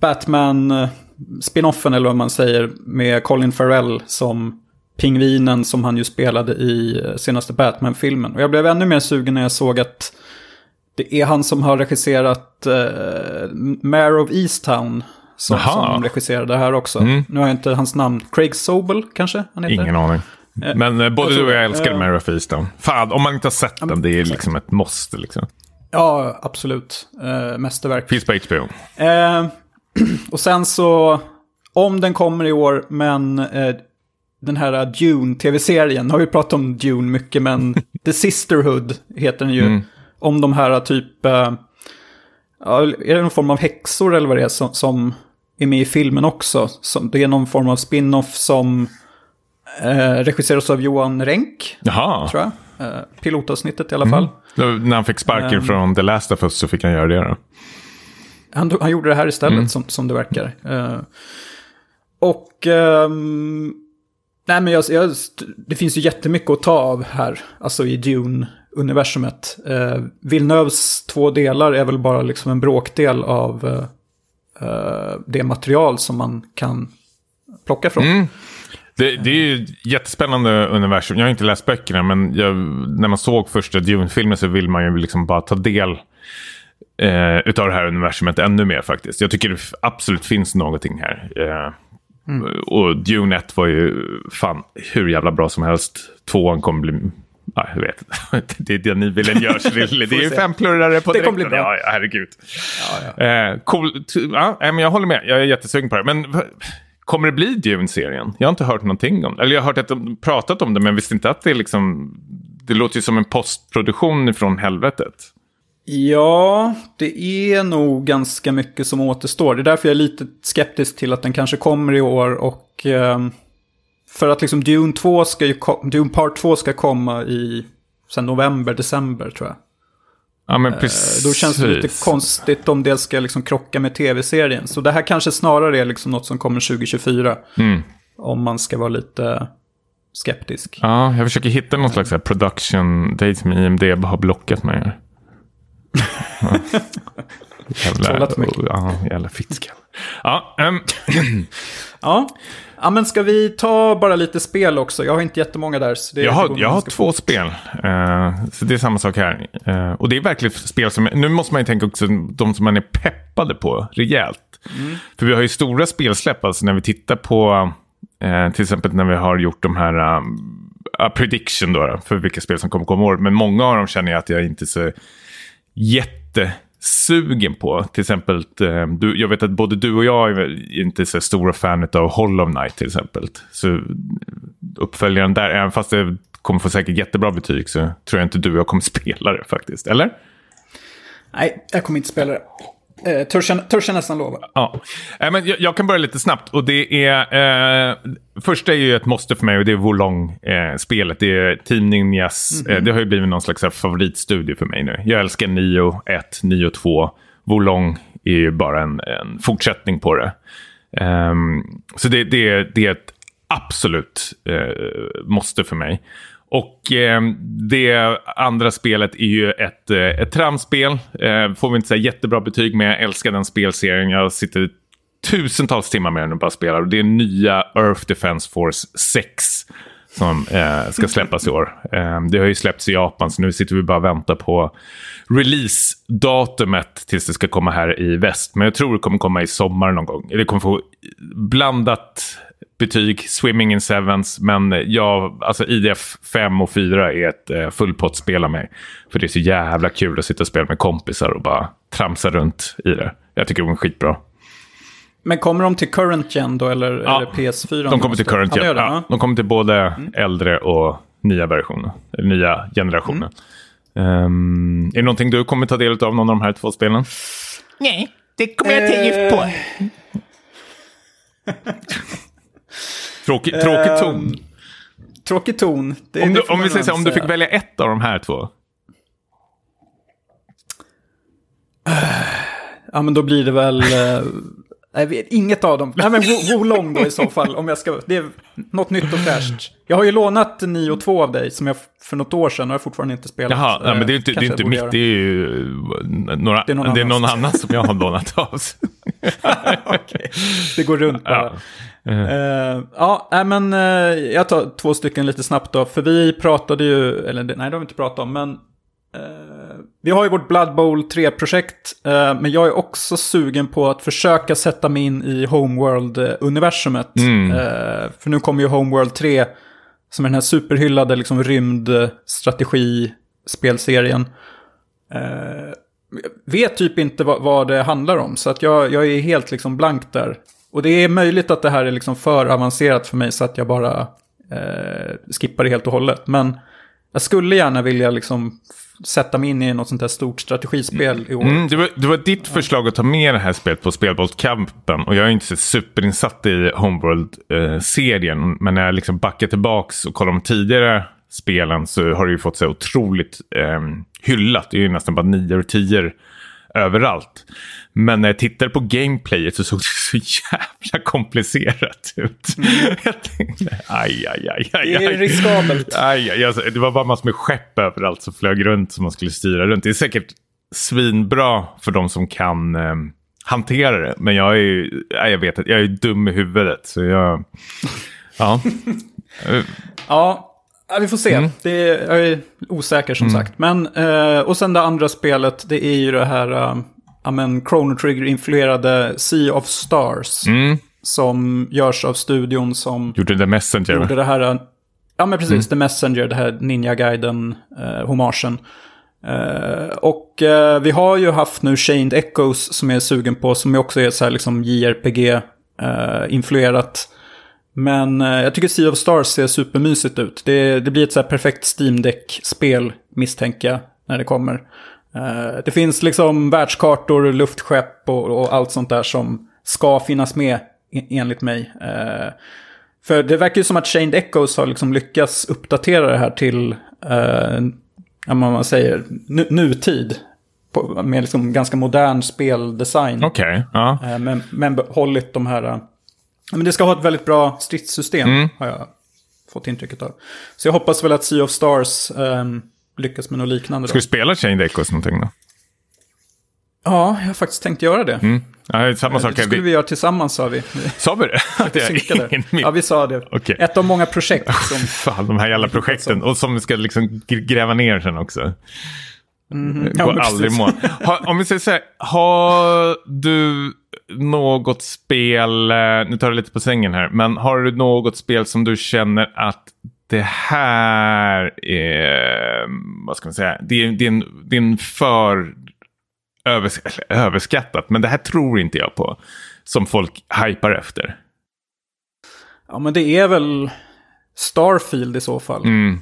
Batman eh, spinoffen eller vad man säger. Med Colin Farrell som pingvinen som han ju spelade i eh, senaste Batman-filmen. Och jag blev ännu mer sugen när jag såg att det är han som har regisserat eh, Mayor of Easttown. Som, som regisserade det här också. Mm. Nu har jag inte hans namn. Craig Sobel kanske han heter? Ingen aning. Men eh, både du och jag älskar Eh. Mare of Easttown. Fan, om man inte har sett den, det är liksom ett måste. Liksom. Ja, absolut. Eh, mästerverk. Finns på HBO. Eh, *clears throat* och sen så, om den kommer i år, men eh, den här Dune-tv-serien, har vi pratat om Dune mycket, men *laughs* The Sisterhood heter den ju. Mm. Om de här typ, eh, ja, är det någon form av häxor eller vad det är som, som är med i filmen också? Som, det är någon form av spin-off som eh, regisseras av Johan Renck, Jaha. tror jag. Eh, pilotavsnittet i alla fall. Då, när han fick sparken Ehm. från The Last of Us så fick han göra det då. Han, han gjorde det här istället Mm. som, som det verkar. Eh, och... ehm, nej men jag, jag, det finns ju jättemycket att ta av här. Alltså i Dune-universumet. Uh, Villeneuves två delar är väl bara liksom en bråkdel av eh, eh, det material som man kan plocka från. Mm. Det, det är ju ett jättespännande universum. Jag har inte läst böckerna, men jag, när man såg första Dune-filmen så vill man ju liksom bara ta del eh, utav det här universumet ännu mer faktiskt. Jag tycker det absolut finns någonting här. Eh, Och Dune 1 var ju fan hur jävla bra som helst. Tvåan kommer bli... Ja, jag vet inte. *laughs* Det är det ni vill en görs. *laughs* Det är ju se. femplurrare på Det kommer bli bra. Ja, ja, herregud. Eh, cool. Ja, men jag håller med. Jag är jättesugen på det. Men kommer det bli Dune-serien? Jag har inte hört någonting om det. Eller jag har hört att de pratat om det, men visste inte att det är liksom... Det låter ju som en postproduktion från helvetet. Ja, det är nog ganska mycket som återstår. Det är därför jag är lite skeptisk till att den kanske kommer i år och... ehm, för att liksom Dune 2 ska ju... Dune Part 2 ska komma i... Sen november, december tror jag. Ja, men Eh, precis. Då känns det lite konstigt om det ska liksom krocka med tv-serien. Så det här kanske snarare är liksom något som kommer 2024. Mm. Om man ska vara lite skeptisk. Ja, jag försöker hitta någon slags här production date med IMDB har blockat mig. *laughs* Ja. Jävla, jävla fittskalle. Ja, ehm, Ja. Ja, men ska vi ta bara lite spel också? Jag har inte jättemånga där. Så det jag har, jag har två fort. spel. Eh, så det är samma sak här. Eh, och det är verkligen spel som... Nu måste man ju tänka också de som man är peppade på rejält. Mm. För vi har ju stora spelsläpp, alltså när vi tittar på... Eh, till exempel när vi har gjort de här... Uh, prediction då, för vilka spel som kommer komma år. Men många av dem känner jag att jag inte är så sugen på. Till exempel, eh, du, jag vet att både du och jag är inte så stora fan av Hollow Knight till exempel. Så uppföljaren där, även fast det kommer få säkert jättebra betyg så tror jag inte du och jag kommer *laughs* spela det faktiskt. Eller? Nej, jag kommer inte spela det. Eh, törs, jag, törs jag nästan lova. Ja, Eh, men jag, jag kan börja lite snabbt. Och det är, eh, första är ju ett måste för mig och det är Wolong-spelet. det är Team Ninjas. Eh, det har ju blivit någon slags favoritstudio för mig nu. Jag älskar Nio 1, Nio 2. Wolong är ju bara en, en fortsättning på det. Ehm, så det, det, det är ett absolut eh, måste för mig. Och eh, det andra spelet är ju ett, eh, ett tramspel. Eh, får vi inte säga jättebra betyg med. Jag älskar den spelserien. Jag sitter tusentals timmar med den och bara spelar. Och det är nya Earth Defense Force 6 som eh, ska släppas i år. Eh, det har ju släppts i Japan så nu sitter vi bara och väntar på release-datumet tills det ska komma här i väst. Men jag tror det kommer komma i sommar någon gång. Det kommer få blandat betyg, Swimming in Sevens, men jag, alltså IDF 5 och 4 är ett eh, fullpottspel av mig. För det är så jävla kul att sitta och spela med kompisar och bara tramsa runt i det. Jag tycker de är skitbra. Men kommer de till current gen då, eller Ja, är det PS4? De kommer till current ja, gen. gör det, Ja, ja. de kommer till både äldre och nya versioner. Eller nya generationer. Ehm, är det någonting du kommer ta del av någon av de här två spelen? Nej, det kommer jag inte gift på. *laughs* *laughs* Tråkig, tråkig Ehm, ton. Tråkig ton. Det, Om, det du, om, vi säger så, om du fick välja ett av de här två. Ja, men då blir det väl... Eh, vet, inget av dem. Nej, men Wo- Wolong då i så fall. Om jag ska... Det är något nytt och fräscht. Jag har ju lånat 9 och 2 av dig, som jag för något år sedan har jag fortfarande inte spelat. Jaha, nej, Eh, men det är inte, det är inte mitt, göra. det är ju eh, några, det är är någon någon, annan som jag har lånat av. *laughs* Okej. Det går runt bara. Ja. Eh, ja, men eh, jag tar två stycken lite snabbt då. För vi pratade ju, eller nej det har vi inte pratat om, men eh, vi har ju vårt Blood Bowl 3-projekt, eh, men jag är också sugen på att försöka sätta mig in i Homeworld-universumet. Mm. För nu kommer ju Homeworld 3, som är den här superhyllade liksom, rymdstrategi-spelserien. Vet typ inte vad, vad, det handlar om, så att jag, jag är helt liksom blank där. Och det är möjligt att det här är liksom för avancerat för mig så att jag bara eh, skippar det helt och hållet. Men jag skulle gärna vilja liksom sätta mig in i något sånt här stort strategispel i år. Mm, det, var, det var ditt förslag att ta med det här spelet på Spelbollskampen. Och jag är inte så superinsatt i Homeworld-serien. men när jag liksom backar tillbaka och kollar de tidigare spelen så har det ju fått sig otroligt eh, hyllat. Det är ju nästan bara nio och tio överallt. Men när jag tittade på gameplayet så såg det så jävla komplicerat ut. Mm. *laughs* jag tänkte, aj, aj, aj, aj. Det är riskabelt. Aj, aj, alltså, det var bara massor med skepp överallt som flög runt som man skulle styra runt. Det är säkert svinbra för de som kan eh, hantera det. Men jag är aj, jag vet att jag är dum i huvudet. Så jag, ja. *laughs* ja, Ja, vi får se. Mm. Det är, jag är osäker som mm. sagt. Men, eh, och sen det andra spelet, det är ju det här uh, amen, Chrono Trigger-influerade Sea of Stars. Mm. Som görs av studion som... Gjorde The Messenger. Gjorde det här, ja men precis, mm. The Messenger, det här Ninja-guiden-hommagen. Uh, uh, och uh, vi har ju haft nu Chained Echoes som jag är sugen på, som också är så här liksom JRPG-influerat. Men eh, jag tycker Sea of Stars ser supermysigt ut. Det, det blir ett så här perfekt Steam Deck-spel, misstänker jag, när det kommer. Eh, det finns liksom världskartor, luftskepp och, och, allt sånt där som ska finnas med, enligt mig. Eh, för det verkar ju som att Chained Echoes har liksom lyckats uppdatera det här till, eh, man säger, nu, nutid. På, med liksom ganska modern speldesign. Okej, okay, ja. Eh, men, men behållit de här men det ska ha ett väldigt bra stridssystem, mm. har jag fått intrycket av. Så jag hoppas väl att Sea of Stars um, lyckas med något liknande. Ska du spela Chained Echoes någonting då? Ja, jag har faktiskt tänkt göra det. Mm. Ja, samma eh, sak. Det skulle vi göra tillsammans, sa vi. Sa vi det? *laughs* det ja, vi sa det. Okay. Ett av många projekt. *laughs* Som... Fan, de här jävla *laughs* projekten. Och som vi ska liksom gräva ner sen också. Mm, Går ja, aldrig mål. Om vi säger så här, har du något spel, eh, nu tar jag lite på sängen här, men har du något spel som du känner att det här är, vad ska man säga, det är, det är, en, det är en för övers överskattat, men det här tror inte jag på, som folk hypar efter. Ja, men det är väl Starfield i så fall. Mm.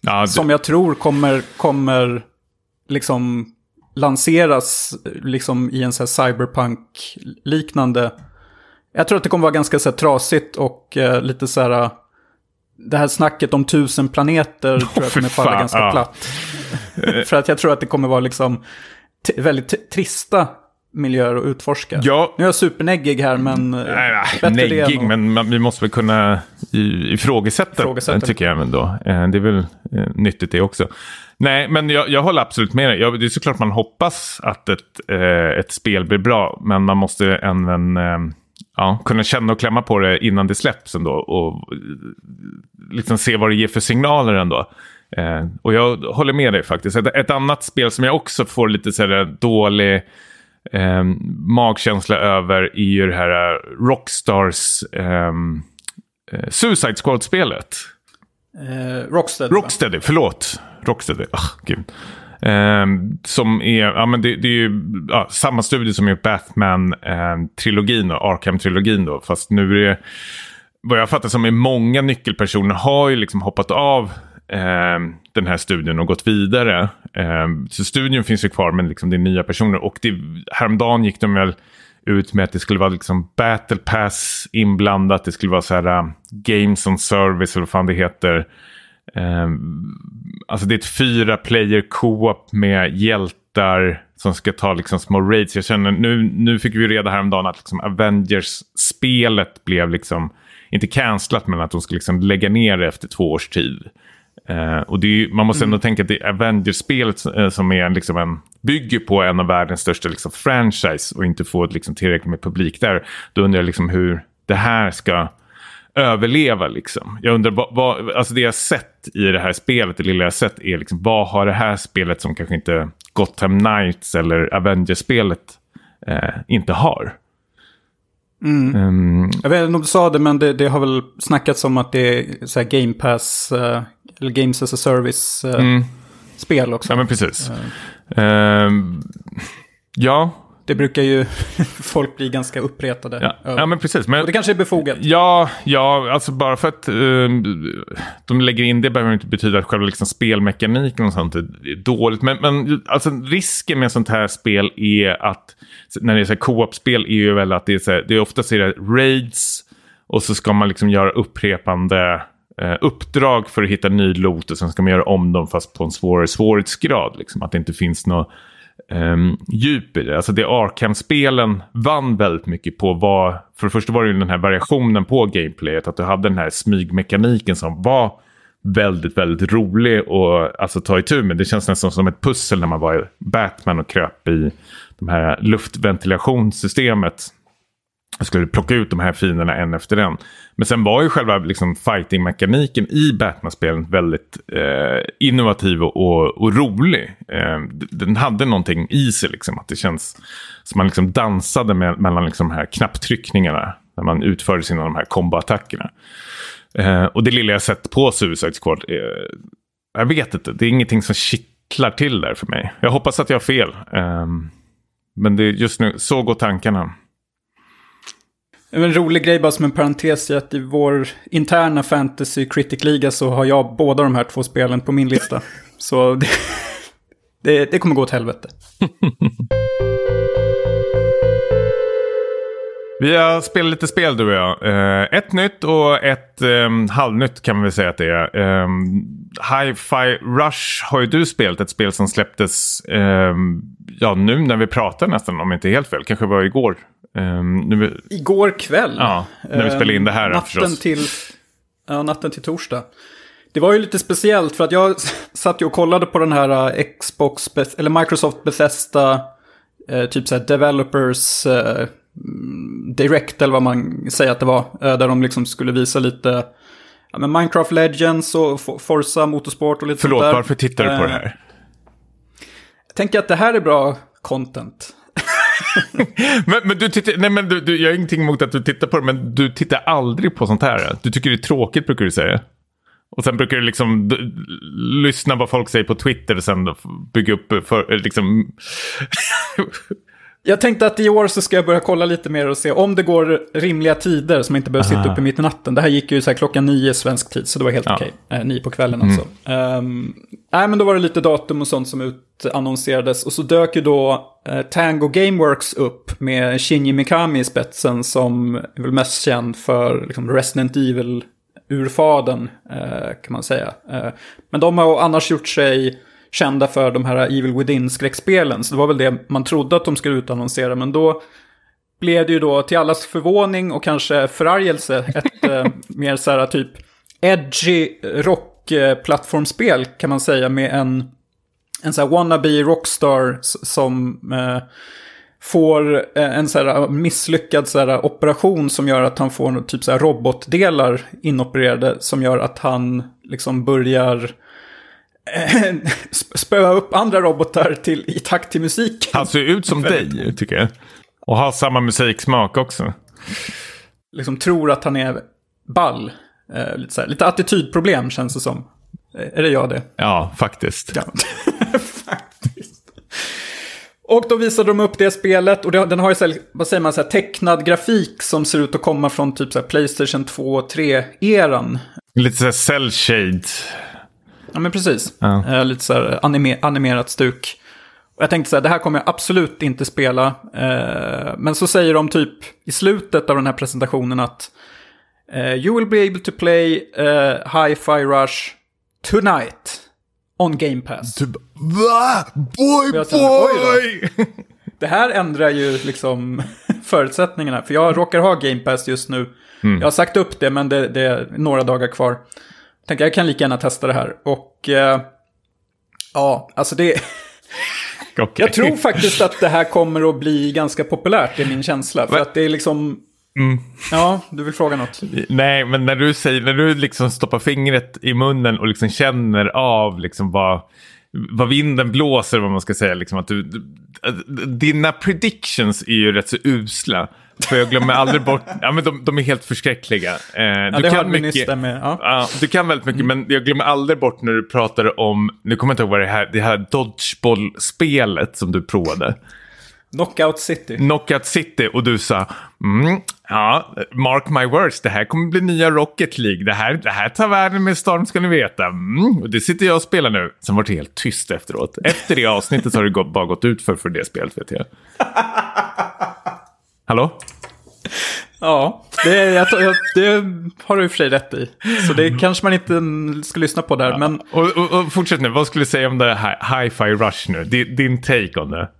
Ja, det... Som jag tror kommer, kommer liksom lanseras liksom i en så cyberpunk-liknande... Jag tror att det kommer vara ganska så här, trasigt och uh, lite så här... Det här snacket om tusen planeter tror jag kommer falla ganska ja. platt. *laughs* För att jag tror att det kommer vara liksom väldigt trista miljöer att utforska. Ja. Nu är jag superneggig här, men... Eh, nej, nej, neggig, men man, vi måste väl kunna ifrågasätta, ifrågasätta. tycker jag ändå. Det är väl nyttigt det också. Nej, men jag, jag håller absolut med dig. Jag, det är såklart man hoppas att ett, eh, ett spel blir bra, men man måste även eh, ja, kunna känna och klämma på det innan det släpps ändå. Och liksom se vad det ger för signaler ändå. Eh, och jag håller med dig faktiskt. Ett, ett, annat spel som jag också får lite så här dålig eh, magkänsla över är ju det här eh, Rockstars ehm, eh, Suicide Squad-spelet. Eh, Rocksteady. Rocksteady, förlåt. Rocksteady, oh, gud. Eh, som är, ja men det, det är ju ja, samma studie som gjort Batman-trilogin och Arkham-trilogin då. Fast nu är det, vad jag fattar som är många nyckelpersoner har ju liksom hoppat av eh, den här studien och gått vidare. Eh, så studien finns ju kvar men liksom det är nya personer. Och det, häromdagen gick de väl ut med att det skulle vara liksom battle pass inblandat. Det skulle vara så här uh, games on service eller vad fan det heter. Um, alltså det är ett fyra player co-op med hjältar som ska ta liksom små raids. Jag känner nu, nu fick vi reda häromdagen att liksom Avengers-spelet blev liksom, inte cancelat men att de ska liksom lägga ner det efter två års tid. Uh, och ju, man måste ändå mm. tänka att det är Avengers-spelet uh, som är liksom en, bygger på en av världens största liksom, franchise och inte får liksom, tillräckligt med publik där. Då undrar jag liksom hur det här ska överleva liksom. Jag undrar, vad, vad, alltså det jag sett i det här spelet, det lilla jag sett är liksom, vad har det här spelet som kanske inte Gotham Knights eller Avengers-spelet eh, inte har? Um, Jag vet inte om du sa det, men det, det har väl snackats om att det är så här Game Pass, eh, eller Games as a Service-spel också. ja, men precis. Ehm, ja, Det brukar ju *laughs* folk bli ganska uppretade ja, ja, men precis. Men, Och det kanske är befogat. Ja, ja, alltså bara för att eh, de lägger in det behöver inte betyda att själva liksom spelmekaniken och sånt är dåligt. Men, men alltså, risken med sånt här spel är att, när det är co-op-spel, är ju väl att det är, så här, det är oftast är det raids och så ska man liksom göra upprepande eh, uppdrag för att hitta ny loot och sen ska man göra om dem fast på en svårare svårighetsgrad. Liksom, att det inte finns något Ehm, um, djup i det. Alltså det Arkham-spelen vann väldigt mycket på var, för det första var det ju den här variationen på gameplayet, att du hade den här smygmekaniken som var väldigt, väldigt rolig att alltså, ta itu med. Det känns nästan som ett pussel när man var i Batman och kröp i de här luftventilationsystemet. Jag skulle plocka ut de här fienderna en efter en. Men sen var ju själva liksom, fighting-mekaniken i Batman-spelen väldigt eh, innovativ och, och, och rolig. Eh, den hade någonting i sig, liksom, att det känns som man liksom dansade med, mellan liksom, de här knapptryckningarna när man utförde sina de här komboattackerna. Eh, och det lilla jag sett på Suicide Squad, eh, jag vet inte, det är ingenting som kittlar till där för mig. Jag hoppas att jag har fel. Eh, men det är just nu, så går tankarna. En rolig grej bara som en parentes är att i vår interna fantasy critic-liga så har jag båda de här två spelen på min lista. *laughs* så det, det, det kommer gå åt helvete. *laughs* Vi har spelat lite spel du och jag. Eh, ett nytt och ett eh, halvnytt kan man väl säga att det är. Eh, Hi-Fi Rush har ju du spelat. Ett spel som släpptes eh, ja, nu när vi pratar nästan, om inte helt fel. Kanske var igår. Eh, nu, Igår kväll. ja, när vi spelade in det här Eh, natten förstås. till, ja, natten till torsdag. Det var ju lite speciellt för att jag satt ju och kollade på den här eh, Xbox, eller Microsoft Bethesda, eh, typ såhär Developers eh, mm, Direct eller vad man säger att det var. Där de liksom skulle visa lite ja, men Minecraft Legends och For- Forza Motorsport och lite Förlåt, sånt där. varför tittar du på det här? Jag tänker att det här är bra content. *laughs* Men, men du tittar, nej men du, du, jag har ingenting emot att du tittar på det, men du tittar aldrig på sånt här. Du tycker det är tråkigt brukar du säga. Och sen brukar du liksom d- lyssna vad folk säger på Twitter och sen bygga upp för, liksom... *laughs* Jag tänkte att i år så ska jag börja kolla lite mer och se om det går rimliga tider som inte behöver sitta uppe mitt i natten. Det här gick ju så här klockan nio svensk tid, så det var helt Ja. okej. Eh, nio på kvällen alltså. Ehm, nej, men då var det lite datum och sånt som utannonserades. Och så dök ju då eh, Tango Gameworks upp med Shinji Mikami i spetsen som är väl mest känd för liksom, Resident Evil-urfaden, eh, kan man säga. Eh, men de har annars gjort sig kända för de här Evil Within-skräckspelen. Så det var väl det man trodde att de skulle utannonsera. Men då blev det ju då till allas förvåning och kanske förargelse ett *laughs* eh, mer så här typ edgy rock-plattformsspel kan man säga med en, en så här wannabe rockstar som eh, får eh, en så här misslyckad så här operation som gör att han får typ så här robotdelar inopererade som gör att han liksom börjar eh, spöa upp andra robotar till, i takt till musiken. Han ser ut som dig, tycker jag. Och har samma musiksmak också. liksom tror att han är ball. Eh, lite, så här, lite attitydproblem känns det som. Eh, Är det jag det? Ja, faktiskt. Ja. *laughs* Faktiskt. Och då visade de upp det spelet och det, den har ju så här, vad säger man, så här, tecknad grafik som ser ut att komma från typ så här, Playstation 2 och 3-eran. Lite såhär cell shade. Ja men precis. Ja. Eh, lite så här anime, animerat stuk. Och jag tänkte så här, det här kommer jag absolut inte spela. Eh, men så säger de typ i slutet av den här presentationen att eh, You will be able to play eh, Hi-Fi Rush tonight on Game Pass. Typ, va? Boy, boy! *laughs* Det här ändrar ju liksom *laughs* förutsättningarna. För jag råkar ha Game Pass just nu. Mm. Jag har sagt upp det, men det, det är några dagar kvar. Tänker jag kan lika gärna testa det här. Och eh, ja, alltså det... *laughs* Okej. Jag tror faktiskt att det här kommer att bli ganska populärt, är min känsla. För att det är liksom... Ja, du vill fråga något? Nej, men när du, säger, när du liksom stoppar fingret i munnen och liksom känner av liksom vad, vad vinden blåser, vad man ska säga. Liksom att du, dina predictions är ju rätt så usla. För jag glömmer aldrig bort, ja men de, de är helt förskräckliga. Eh, Ja, du det kan mycket- med. Ja. Ja, du kan väldigt mycket, men jag glömmer aldrig bort när du pratade om, nu kommer jag inte ihåg vad det här, det här dodgeball-spelet som du provade. Knockout City. Knockout City och du sa, mm, ja, mark my words, det här kommer bli nya Rocket League, det här, det här tar världen med storm ska ni veta. Mm, och det sitter jag och spelar nu. Sen var det helt tyst efteråt. Efter det avsnittet har det gått, bara gått ut för, för det spelet vet jag. *laughs* Hallå? Ja, det, jag, jag, det har du i och för sig rätt i. Så det kanske man inte ska lyssna på där. Men Och, och, och fortsätt nu, vad skulle du säga om det här Hi-Fi Rush nu? Din, din take on det?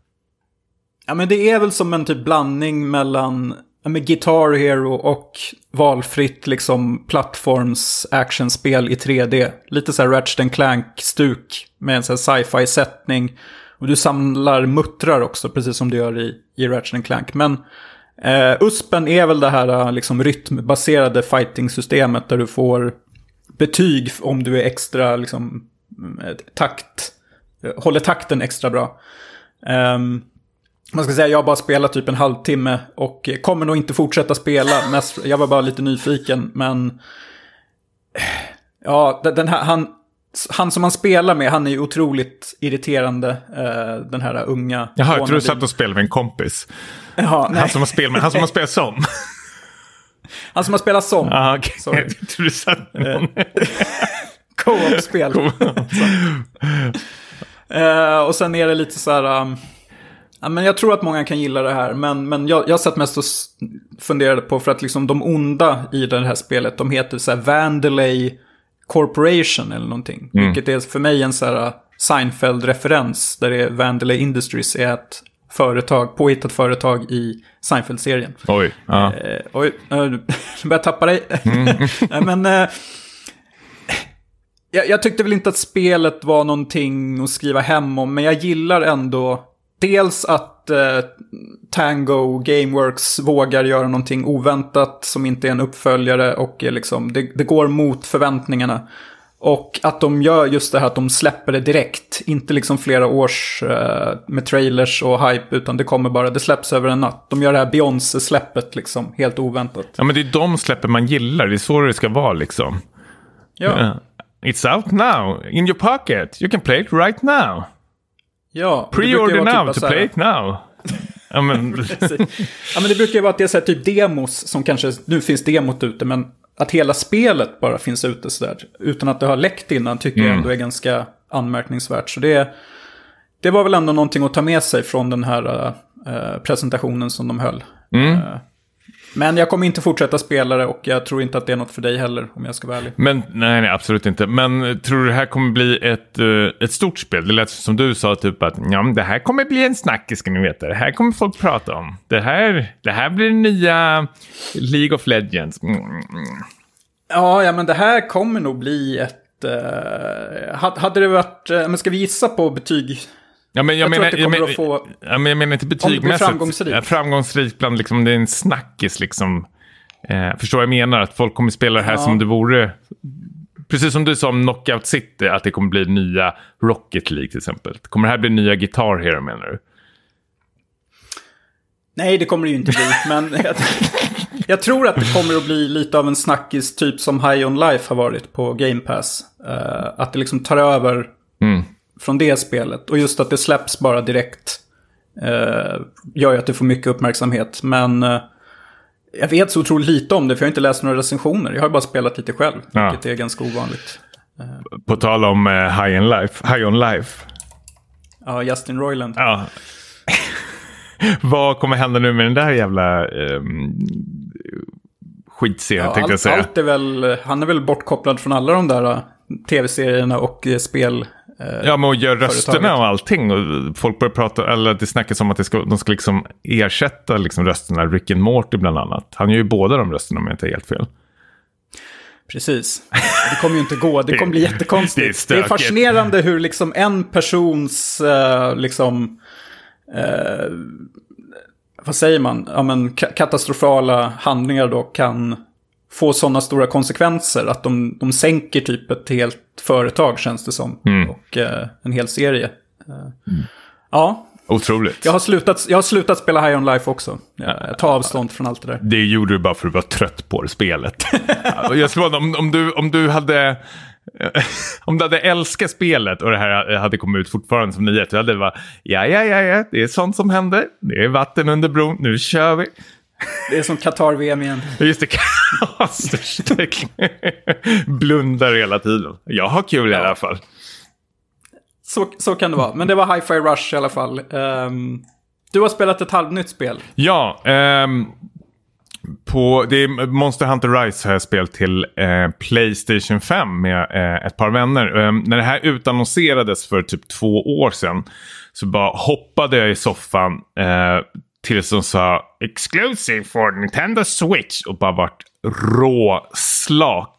Ja, men det är väl som en typ blandning mellan ja, med Guitar Hero och valfritt liksom plattforms actionspel i 3D. Lite så här Ratchet Clank-stuk med en sån här sci-fi sättning. Och du samlar muttrar också, precis som du gör i, i Ratchet Clank. Men Uh, USPen är väl det här eh, liksom rytmbaserade fighting-systemet där du får betyg om du är extra liksom eh, takt, håller takten extra bra. Um, man ska säga, jag har bara spelat typ en halvtimme och kommer nog inte fortsätta spela. Mest, jag var bara lite nyfiken, men... Ja, den- den här, han, han som man spelar med, han är ju otroligt irriterande. eh, den här unga... Jaha, jag tror du satt och spelade med en kompis. Ja, nej. Han som har spelat med, han som har spelat som. *laughs* Han som har spelat som. Ah, okay. Sorry. Jag tror du satt med *laughs* någon. Co-op-spel. *laughs* Eh, och sen är det lite så här... um, ja, men jag tror att många kan gilla det här, men, men jag, jag satt mest och funderade på för att liksom de onda i det här spelet, de heter så här Vandalay Corporation eller någonting. Vilket är för mig en så här uh, Seinfeld-referens, där det är Vandalay Industries är ett företag, påhittat företag i Seinfeld-serien. Oj. Ja. Eh, oj, eh, *laughs* börjar tappa dig. *laughs* Nej, men, eh, jag, jag tyckte väl inte att spelet var någonting att skriva hem om, men jag gillar ändå dels att eh, Tango Gameworks vågar göra någonting oväntat som inte är en uppföljare och är liksom, det, det går mot förväntningarna. Och att de gör just det här att de släpper det direkt. Inte liksom flera års eh, med trailers och hype, utan det kommer bara, det släpps över en natt. De gör det här Beyoncé-släppet liksom, helt oväntat. ja, men det är de släppen man gillar. Det är så det ska vara liksom. Ja, Ja. It's out now, in your pocket. You can play it right now. Ja. Pre-order vara now typ to play it now. ja, men, *laughs* Ja, men det brukar ju vara att det är så här typ demos som kanske, nu finns demot ute, men att hela spelet bara finns ute sådär, utan att det har läckt innan, tycker jag ändå är ganska anmärkningsvärt. Så det, det var väl ändå någonting att ta med sig från den här eh, presentationen som de höll. Eh, men jag kommer inte fortsätta spela det och jag tror inte att det är något för dig heller, om jag ska vara ärlig. men nej, nej, absolut inte. Men eh, tror du det här kommer bli ett, eh, ett stort spel? Det lät som du sa, typ att ja, det här kommer bli en snackis, ska ni veta. Det här kommer folk prata om. Det här, det här blir nya League of Legends. Mm, mm, mm. Ja, ja, men det här kommer nog bli ett... eh, hade- det varit... Uh, men ska vi gissa på betyg? Ja, men jag, Jag menar, jag, men, att få- ja, men jag menar inte betygmässigt. framgångsrikt. Ja, framgångsrikt bland, liksom, det är en snackis liksom. Eh, förstår jag menar? Att folk kommer spela det här Ja. som det vore... Precis som du sa om Knockout City, att det kommer bli nya Rocket League till exempel. Kommer det här bli nya Guitar Hero menar du? Nej, det kommer det ju inte bli. *laughs* men jag, jag tror att det kommer att bli lite av en snackis typ som High On Life har varit på Game Pass. Eh, att det liksom tar över Mm. Från det spelet. Och just att det släpps bara direkt eh, gör ju att det får mycket uppmärksamhet. Men eh, jag vet så otroligt lite om det, för jag har inte läst några recensioner. Jag har bara spelat lite själv, Ja. vilket är ganska ovanligt. På tal om eh, High, on Life, High On Life. Ja, Justin Roiland. Ja. *laughs* Vad kommer hända nu med den där jävla um, skitserien Ja, tänkte jag allt, säga. allt är väl, han är väl bortkopplad från alla de där eh, tv-serierna och eh, spel. Ja, men och gör rösterna och allting. Och folk börjar prata, eller det snackas om att det ska, de ska liksom ersätta liksom rösterna. Rick and Morty bland annat. Han gör ju båda de rösterna om jag inte är helt fel. Precis. Det kommer ju inte gå. Det kommer bli *laughs* Det är jättekonstigt. Det är, fascinerande hur liksom en persons, eh, liksom, eh, vad säger man, ja, men, ka katastrofala handlingar då kan få sådana stora konsekvenser att de, de sänker typ ett helt företag känns det som. Mm. Och eh, en hel serie. Eh, Ja, Otroligt. jag har, slutat, jag har slutat spela High On Life också. Jag, tar avstånd från allt det där. Det gjorde du bara för att du var trött på det spelet. *laughs* Ja, jag skulle vara, om, om, du, om du hade... *laughs* Om du hade älskat spelet och det här hade kommit ut fortfarande som nyhet, då hade det varit ja, ja, ja, ja, det är sånt som händer. Det är vatten under bron, nu kör vi. Det är som Qatar-VM igen. Just det, kasterstek. Blundar hela tiden. Jag har kul i alla fall. Så, så kan det vara. Men det var Hi-Fi Rush i alla fall. Ehm, du har spelat ett halvnytt spel. Ja, ehm, på, det är Monster Hunter Rise har jag spelat till eh, Playstation 5 med eh, ett par vänner. Ehm, när det här utannonserades för typ två år sedan så bara hoppade jag i soffan eh, tills de sa exclusive for Nintendo Switch och bara vart råslak.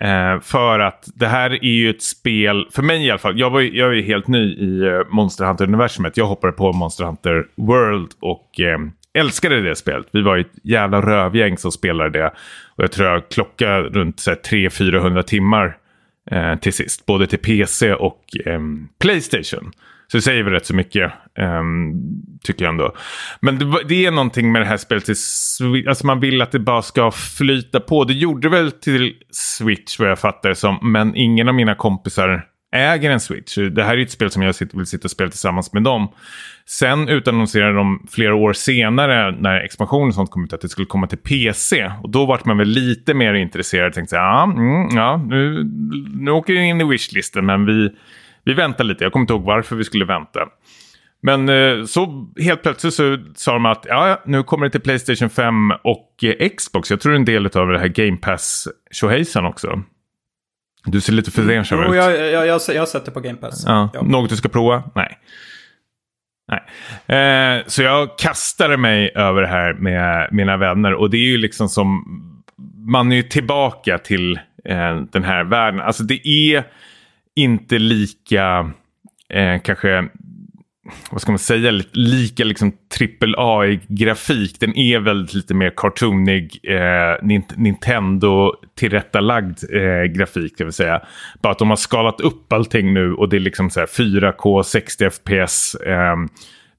Eh, för att det här är ju ett spel, för mig i alla fall, jag, var, ju- jag är ju helt ny i eh, Monster Hunter-universumet. Jag hoppade på Monster Hunter World och eh, älskade det spelet. Vi var ju ett jävla rövgäng som spelade det. Och jag tror jag klockade runt 300-400 timmar eh, till sist. Både till PC och eh, Playstation. Så det säger väl rätt så mycket, Um, tycker jag ändå. Men det, det är någonting med det här spelet, till alltså man vill att det bara ska flyta på. Det gjorde väl till Switch vad jag fattar det som, men ingen av mina kompisar äger en Switch. Det här är ett spel som jag vill sitta och spela tillsammans med dem. Sen utannonserade de flera år senare när expansionen och sånt kom ut att det skulle komma till PC. Och då vart man väl lite mer intresserad och tänkte att ah, ja, mm, ja nu, nu åker det in i wishlisten men vi, vi väntar lite. Jag kommer inte ihåg varför vi skulle vänta. Men eh, så helt plötsligt så sa de att ja, nu kommer det till Playstation 5 och eh, Xbox. Jag tror det är en del av det här Game Pass tjohejsan också. Du ser lite Jo, ut. jag, jag, jag, jag har sett det på Game Pass. Ja. Ja. Något du ska prova? Nej. Nej. Eh, så jag kastade mig över det här med mina vänner och det är ju liksom som man är ju tillbaka till eh, den här världen. Alltså det är inte lika eh, kanske vad ska man säga, lika liksom AAA-grafik. Den är väldigt lite mer cartoonig, eh, Nintendo-tillrättalagd eh, grafik, kan vi säga. Bara att de har skalat upp allting nu och det är liksom så här 4K, 60 FPS. Eh,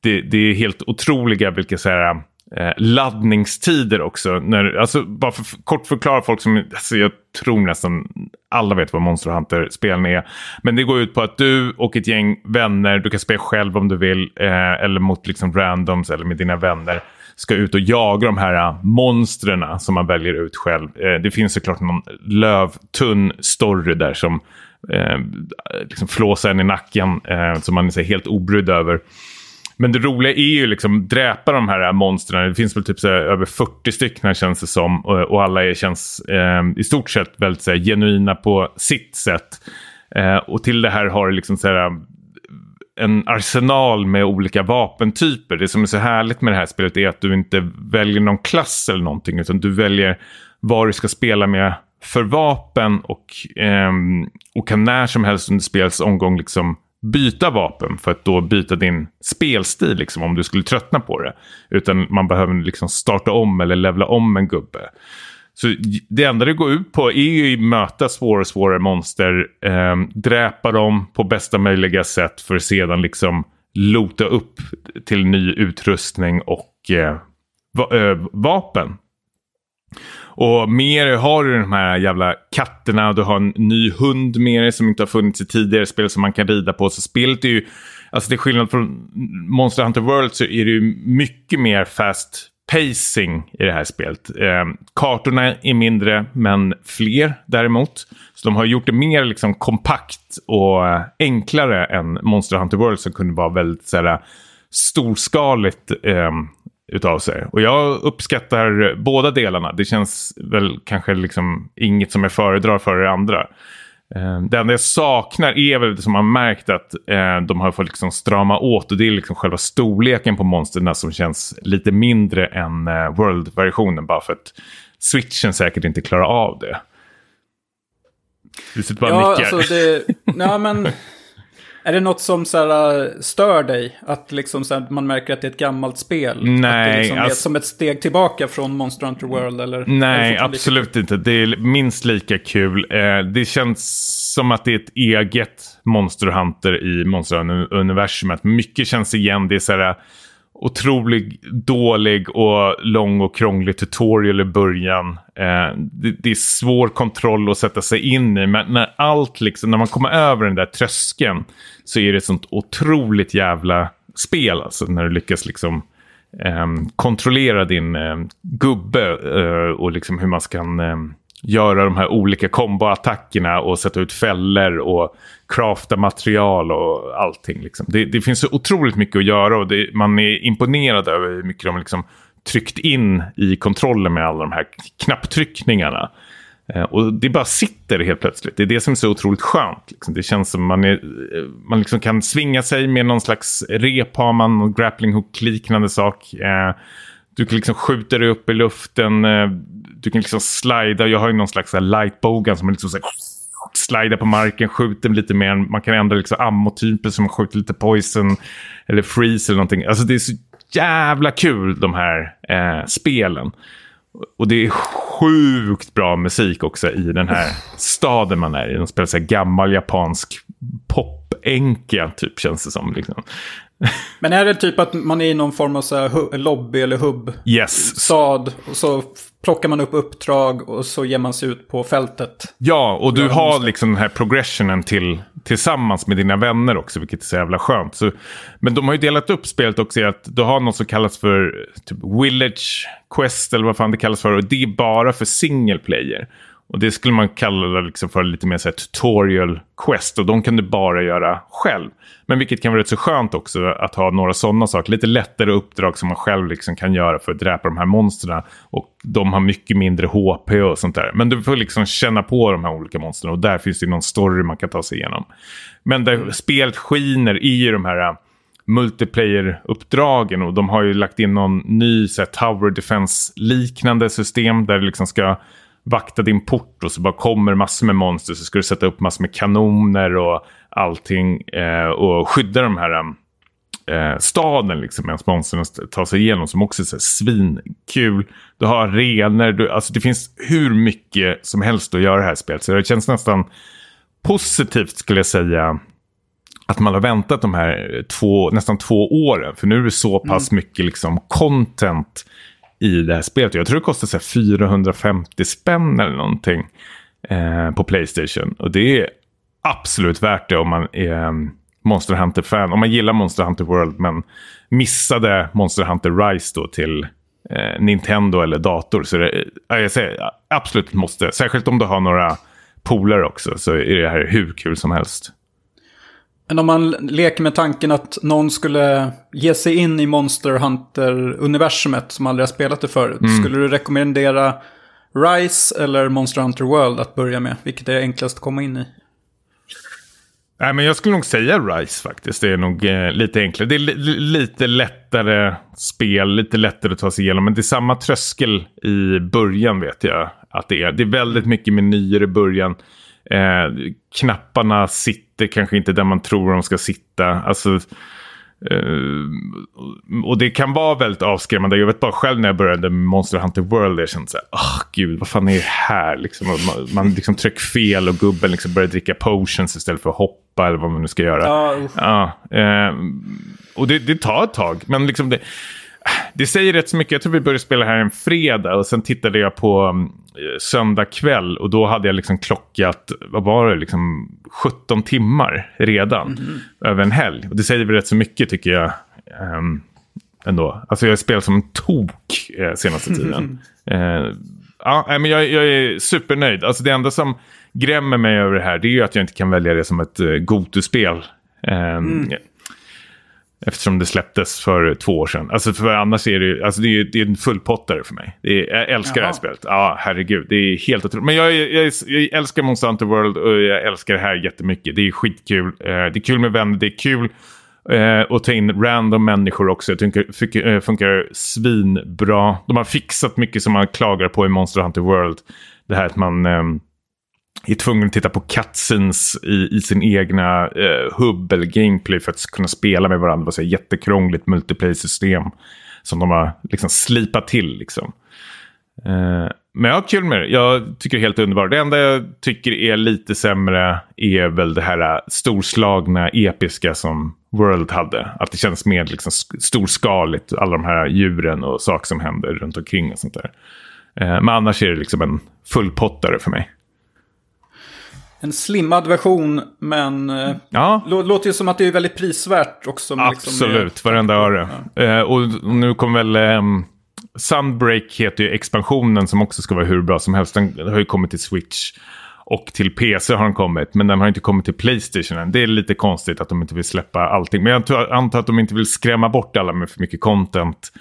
det, det är helt otroliga vilka så här, eh, laddningstider också. När, alltså, bara för kort förklara folk som, alltså, jag tror nästan alla vet vad Monster Hunter-spelen är. Men det går ut på att du och ett gäng vänner, du kan spela själv om du vill, eh, eller mot liksom randoms eller med dina vänner, ska ut och jaga de här eh, monstren som man väljer ut själv. Eh, det finns såklart någon lövtunn story där som eh, liksom flåsar en i nacken, eh, som man är helt obrydd över. Men det roliga är ju liksom dräpa de här monstren. Det finns väl typ så här, över 40 stycken känns det som. Och, och alla är, känns eh, i stort sett väldigt så här, genuina på sitt sätt. Eh, och till det här har det liksom så här, eh, en arsenal med olika vapentyper. Det som är så härligt med det här spelet är att du inte väljer någon klass eller någonting. Utan du väljer vad du ska spela med för vapen. Och, eh, och kan när som helst under spelets omgång liksom byta vapen för att då byta din spelstil liksom, om du skulle tröttna på det. Utan man behöver liksom starta om eller levla om en gubbe. Så det enda det går ut på är ju att möta svårare och svårare monster, eh, dräpa dem på bästa möjliga sätt för att sedan liksom lota upp till ny utrustning och eh, va- eh, vapen. Och mer har du de här jävla katterna och du har en ny hund med dig som inte har funnits i tidigare spel som man kan rida på. Så spelet är ju, alltså det är skillnad från Monster Hunter World så är det ju mycket mer fast pacing i det här spelet. Eh, kartorna är mindre men fler däremot. Så de har gjort det mer liksom kompakt och enklare än Monster Hunter World som kunde vara väldigt så här storskaligt eh, utav sig. Och jag uppskattar båda delarna. Det känns väl kanske liksom inget som jag föredrar för det andra. Eh, Det enda jag saknar är väl det som man märkt att eh, de har fått liksom strama åt och det är liksom själva storleken på monstren som känns lite mindre än eh, World-versionen bara för att switchen säkert inte klarar av det. Du sitter bara och Ja, nickar. alltså det... *laughs* Nej, men... Är det något som så här, stör dig? Att liksom, så här, man märker att det är ett gammalt spel? att Nej, det liksom är alltså- som ett steg tillbaka från Monster Hunter World? Eller, är Nej, lika absolut inte. Det är minst lika kul. Eh, det känns som att det är ett eget Monster Hunter i Monster Hunter-universumet. Mycket känns igen. Det är så här otroligt dålig och lång och krånglig tutorial i början. Eh, det, det är svår kontroll att sätta sig in i. Men när allt liksom, när man kommer över den där tröskeln så är det ett sånt otroligt jävla spel. Alltså när du lyckas liksom eh, kontrollera din eh, gubbe eh, och liksom hur man ska ehm, göra de här olika komboattackerna och sätta ut fällor och crafta material och allting. Liksom. Det, det finns så otroligt mycket att göra och det, man är imponerad över hur mycket de liksom tryckt in i kontrollen med alla de här knapptryckningarna. Eh, Och det bara sitter helt plötsligt. Det är det som är så otroligt skönt. Liksom. Det känns som man, är, eh, man liksom kan svinga sig med någon slags rep har man, någon grappling hook-liknande sak. Eh, du kan liksom skjuta dig upp i luften. Eh, du kan liksom slida. Jag har ju någon slags så lightbogan som man liksom så här, slida på marken, skjuter lite mer. Man kan ändra liksom ammotyper som man skjuter lite poison eller freeze eller någonting. Alltså det är så jävla kul de här eh, spelen. Och det är sjukt bra musik också i den här staden man är i. De spelar så här gammal japansk pop-enka typ känns det som. Liksom. Men är det typ att man är i någon form av så här lobby eller hubb? Yes. Stad och så plockar man upp uppdrag och så ger man sig ut på fältet. Ja, och du har liksom den här progressionen till, tillsammans med dina vänner också, vilket är så jävla skönt. Så, men de har ju delat upp spelet också i att du har något som kallas för typ Village Quest, eller vad fan det kallas för. Och det är bara för single player. Och det skulle man kalla liksom för lite mer så här tutorial quest. Och de kan du bara göra själv. Men vilket kan vara rätt så skönt också att ha några sådana saker. Lite lättare uppdrag som man själv liksom kan göra för att dräpa de här monstren. Och de har mycket mindre HP och sånt där. Men du får liksom känna på de här olika monstren. Och där finns det någon story man kan ta sig igenom. Men där spelet skiner i de här äh, multiplayer-uppdragen och de har ju lagt in någon ny så här, tower defense-liknande system där du liksom ska vakta din port och så bara kommer massor med monster så ska du sätta upp massor med kanoner och allting eh, och skydda de här eh, staden liksom medan monstren tar sig igenom som också är så här svinkul. Du har arenor, du, alltså det finns hur mycket som helst att göra i det här spelet så det känns nästan positivt skulle jag säga att man har väntat de här två, nästan två åren. För nu är det så pass mycket liksom content i det här spelet. Jag tror det kostar så här 450 spänn eller någonting eh, på Playstation. Och det är absolut värt det om man är eh, Monster Hunter-fan. Om man gillar Monster Hunter World men missade Monster Hunter Rise då till eh, Nintendo eller dator. Så det, ja, jag säger absolut måste. Särskilt om du har några polare också så är det här hur kul som helst. Men om man leker med tanken att någon skulle ge sig in i Monster Hunter-universumet som aldrig har spelat det förut. Mm. Skulle du rekommendera Rise eller Monster Hunter World att börja med? Vilket är enklast att komma in i? Nej, men jag skulle nog säga Rise faktiskt. Det är nog eh, lite enklare. Det är li li- lite lättare spel, lite lättare att ta sig igenom. Men det är samma tröskel i början vet jag att det är. Det är väldigt mycket menyer i början. Eh, knapparna sitter kanske inte där man tror de ska sitta. Alltså, eh, och det kan vara väldigt avskrämmande. Jag vet bara själv när jag började med Monster Hunter World. Jag kände så här, åh gud, vad fan är det här? Liksom, man, man liksom trycker fel och gubben liksom börjar dricka potions istället för att hoppa eller vad man nu ska göra. Ja. Ja, eh, och det, det tar ett tag. Men liksom det, det säger rätt så mycket. Jag tror vi började spela här en fredag och sen tittade jag på um, söndag kväll och då hade jag liksom klockat, vad var det, liksom 17 timmar redan över en helg. Och det säger väl rätt så mycket tycker jag. ehm, ändå. Alltså jag har spelat som en tok eh, senaste tiden. *laughs* eh, ja, men jag, jag är supernöjd. Alltså det enda som grämmer mig över det här det är ju att jag inte kan välja det som ett uh, Gotu-spel. Ehm, Eftersom det släpptes för två år sedan. Alltså för annars är det ju, alltså det är, det är en fullpottare för mig. Är, jag älskar det här Jaha. spelet. Ja, herregud. Det är helt otroligt. Men jag, jag, jag älskar Monster Hunter World och jag älskar det här jättemycket. Det är skitkul. Eh, det är kul med vänner. Det är kul eh, att ta in random människor också. Jag tycker funkar, eh, funkar svinbra. De har fixat mycket som man klagar på i Monster Hunter World. Det här att man... ehm, är tvungen att titta på cutscenes i, i sin egna eh, hubb eller gameplay för att kunna spela med varandra. Det var så jättekrångligt multiplayer-system som de har liksom slipat till. Liksom. Eh, men jag har kul med det. Jag tycker det är helt underbart. Det enda jag tycker är lite sämre är väl det här eh, storslagna, episka som World hade. Att det känns mer liksom storskaligt, alla de här djuren och saker som händer runt omkring och sånt där. Eh, men annars är det liksom en fullpottare för mig. En slimmad version, men eh, Ja, lå- låter ju som att det är väldigt prisvärt också. liksom- absolut. Varenda öre. Eh, och nu kommer väl... ehm, Sunbreak heter ju expansionen som också ska vara hur bra som helst. Den har ju kommit till Switch. Och till PC har den kommit, men den har inte kommit till Playstation än. Det är lite konstigt att de inte vill släppa allting. Men jag antar att de inte vill skrämma bort alla med för mycket content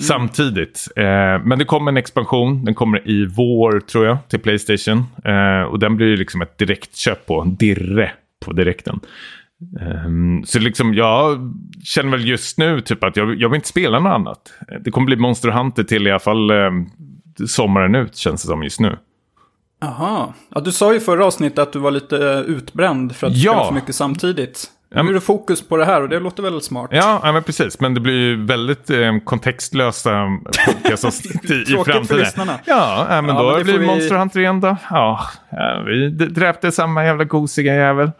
samtidigt. Eh, men det kommer en expansion. Den kommer i vår, tror jag, till Playstation. Eh, och den blir ju liksom ett direktköp på, dirre på direkten. Ehm, så liksom jag känner väl just nu typ att jag, jag vill inte spela något annat. Det kommer bli Monster Hunter till i alla fall um, sommaren ut känns det som just nu. Aha. Ja, du sa ju förra avsnittet att du var lite utbränd för att Ja. spela för mycket samtidigt. Ja, Nu är det fokus på det här och det låter väl smart. Ja, ja men precis. Men det blir ju väldigt eh, kontextlösa podcastavsnitt *laughs* i, i Tråkigt för framtiden. lyssnarna. Ja, ja, men Ja, då men det blir vi- Monster Hunter igen då. Ja, ja, vi dräpte samma jävla gosiga jävel.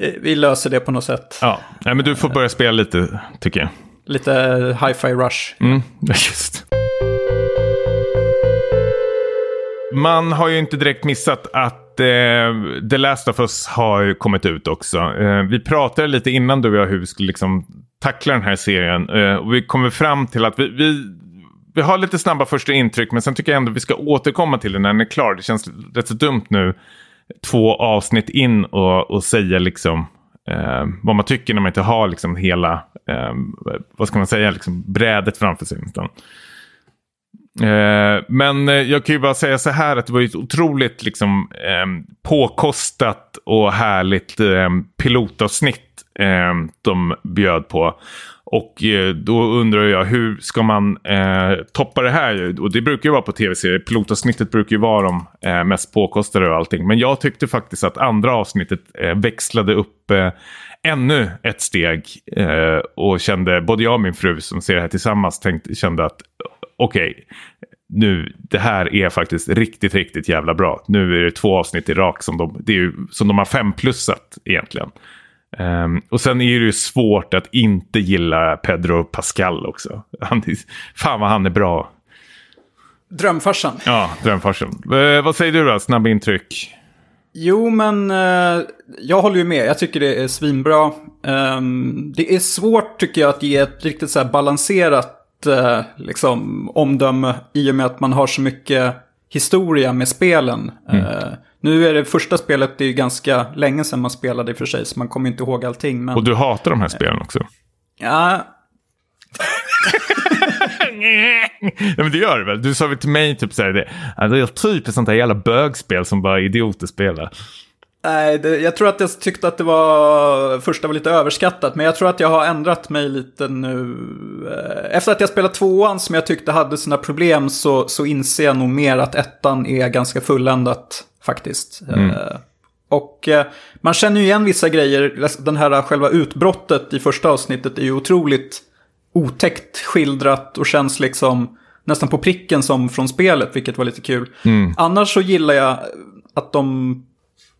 Eh, Vi löser det på något sätt. Ja, nej, men du får börja spela lite tycker jag. Lite eh, hi-fi rush. Mm, *laughs* just. Man har ju inte direkt missat att eh, The Last of Us har ju kommit ut också. Eh, vi pratade lite innan du och jag hur vi skulle liksom tackla den här serien. Eh, och vi kommer fram till att vi, vi, vi har lite snabba första intryck men sen tycker jag ändå vi ska återkomma till den när den är klar. Det känns rätt så dumt nu två avsnitt in och, och säga liksom eh, vad man tycker när man inte har liksom hela, eh, vad ska man säga, liksom brädet framför sig. Nästan. Eh, men eh, jag kan ju bara säga så här att det var ju ett otroligt liksom, eh, påkostat och härligt eh, pilotavsnitt eh, de bjöd på. Och eh, då undrar jag hur ska man eh, toppa det här? Och det brukar ju vara på tv-serier. Pilotavsnittet brukar ju vara de eh, mest påkostade och allting. Men jag tyckte faktiskt att andra avsnittet eh, växlade upp eh, ännu ett steg. Eh, och kände, både jag och min fru som ser det här tillsammans tänkte, kände att okej, nu, det här är faktiskt riktigt, riktigt jävla bra. Nu är det två avsnitt i rak som de, det är ju, som de har femplussat egentligen. Ehm, och sen är det ju svårt att inte gilla Pedro Pascal också. *laughs* Han, fan vad han är bra. Drömfarsan. Ja, drömfarsen. Eh, vad säger du då? Snabba intryck. Jo, men eh, jag håller ju med. Jag tycker det är svinbra. Ehm, det är svårt tycker jag att ge ett riktigt så här balanserat eh, liksom, omdöme i och med att man har så mycket historia med spelen. Eh, nu är det första spelet, det är ju ganska länge sedan man spelade i och för sig, så man kommer inte ihåg allting. Men, Och du hatar de här spelen också. ja, *laughs* Nej men det gör du väl? Du sa väl till mig typ såhär, det, är typ ett sånt där jävla bögspel som bara idioter spelar. Nej, det, jag tror att jag tyckte att det var, första var lite överskattat, men jag tror att jag har ändrat mig lite nu. Eh, Efter att jag spelade tvåan som jag tyckte hade sina problem så, så inser jag nog mer att ettan är ganska fulländat faktiskt. Eh, Och eh, man känner ju igen vissa grejer, den här själva utbrottet i första avsnittet är ju otroligt otäckt skildrat och känns liksom nästan på pricken som från spelet, vilket var lite kul. Annars så gillar jag att de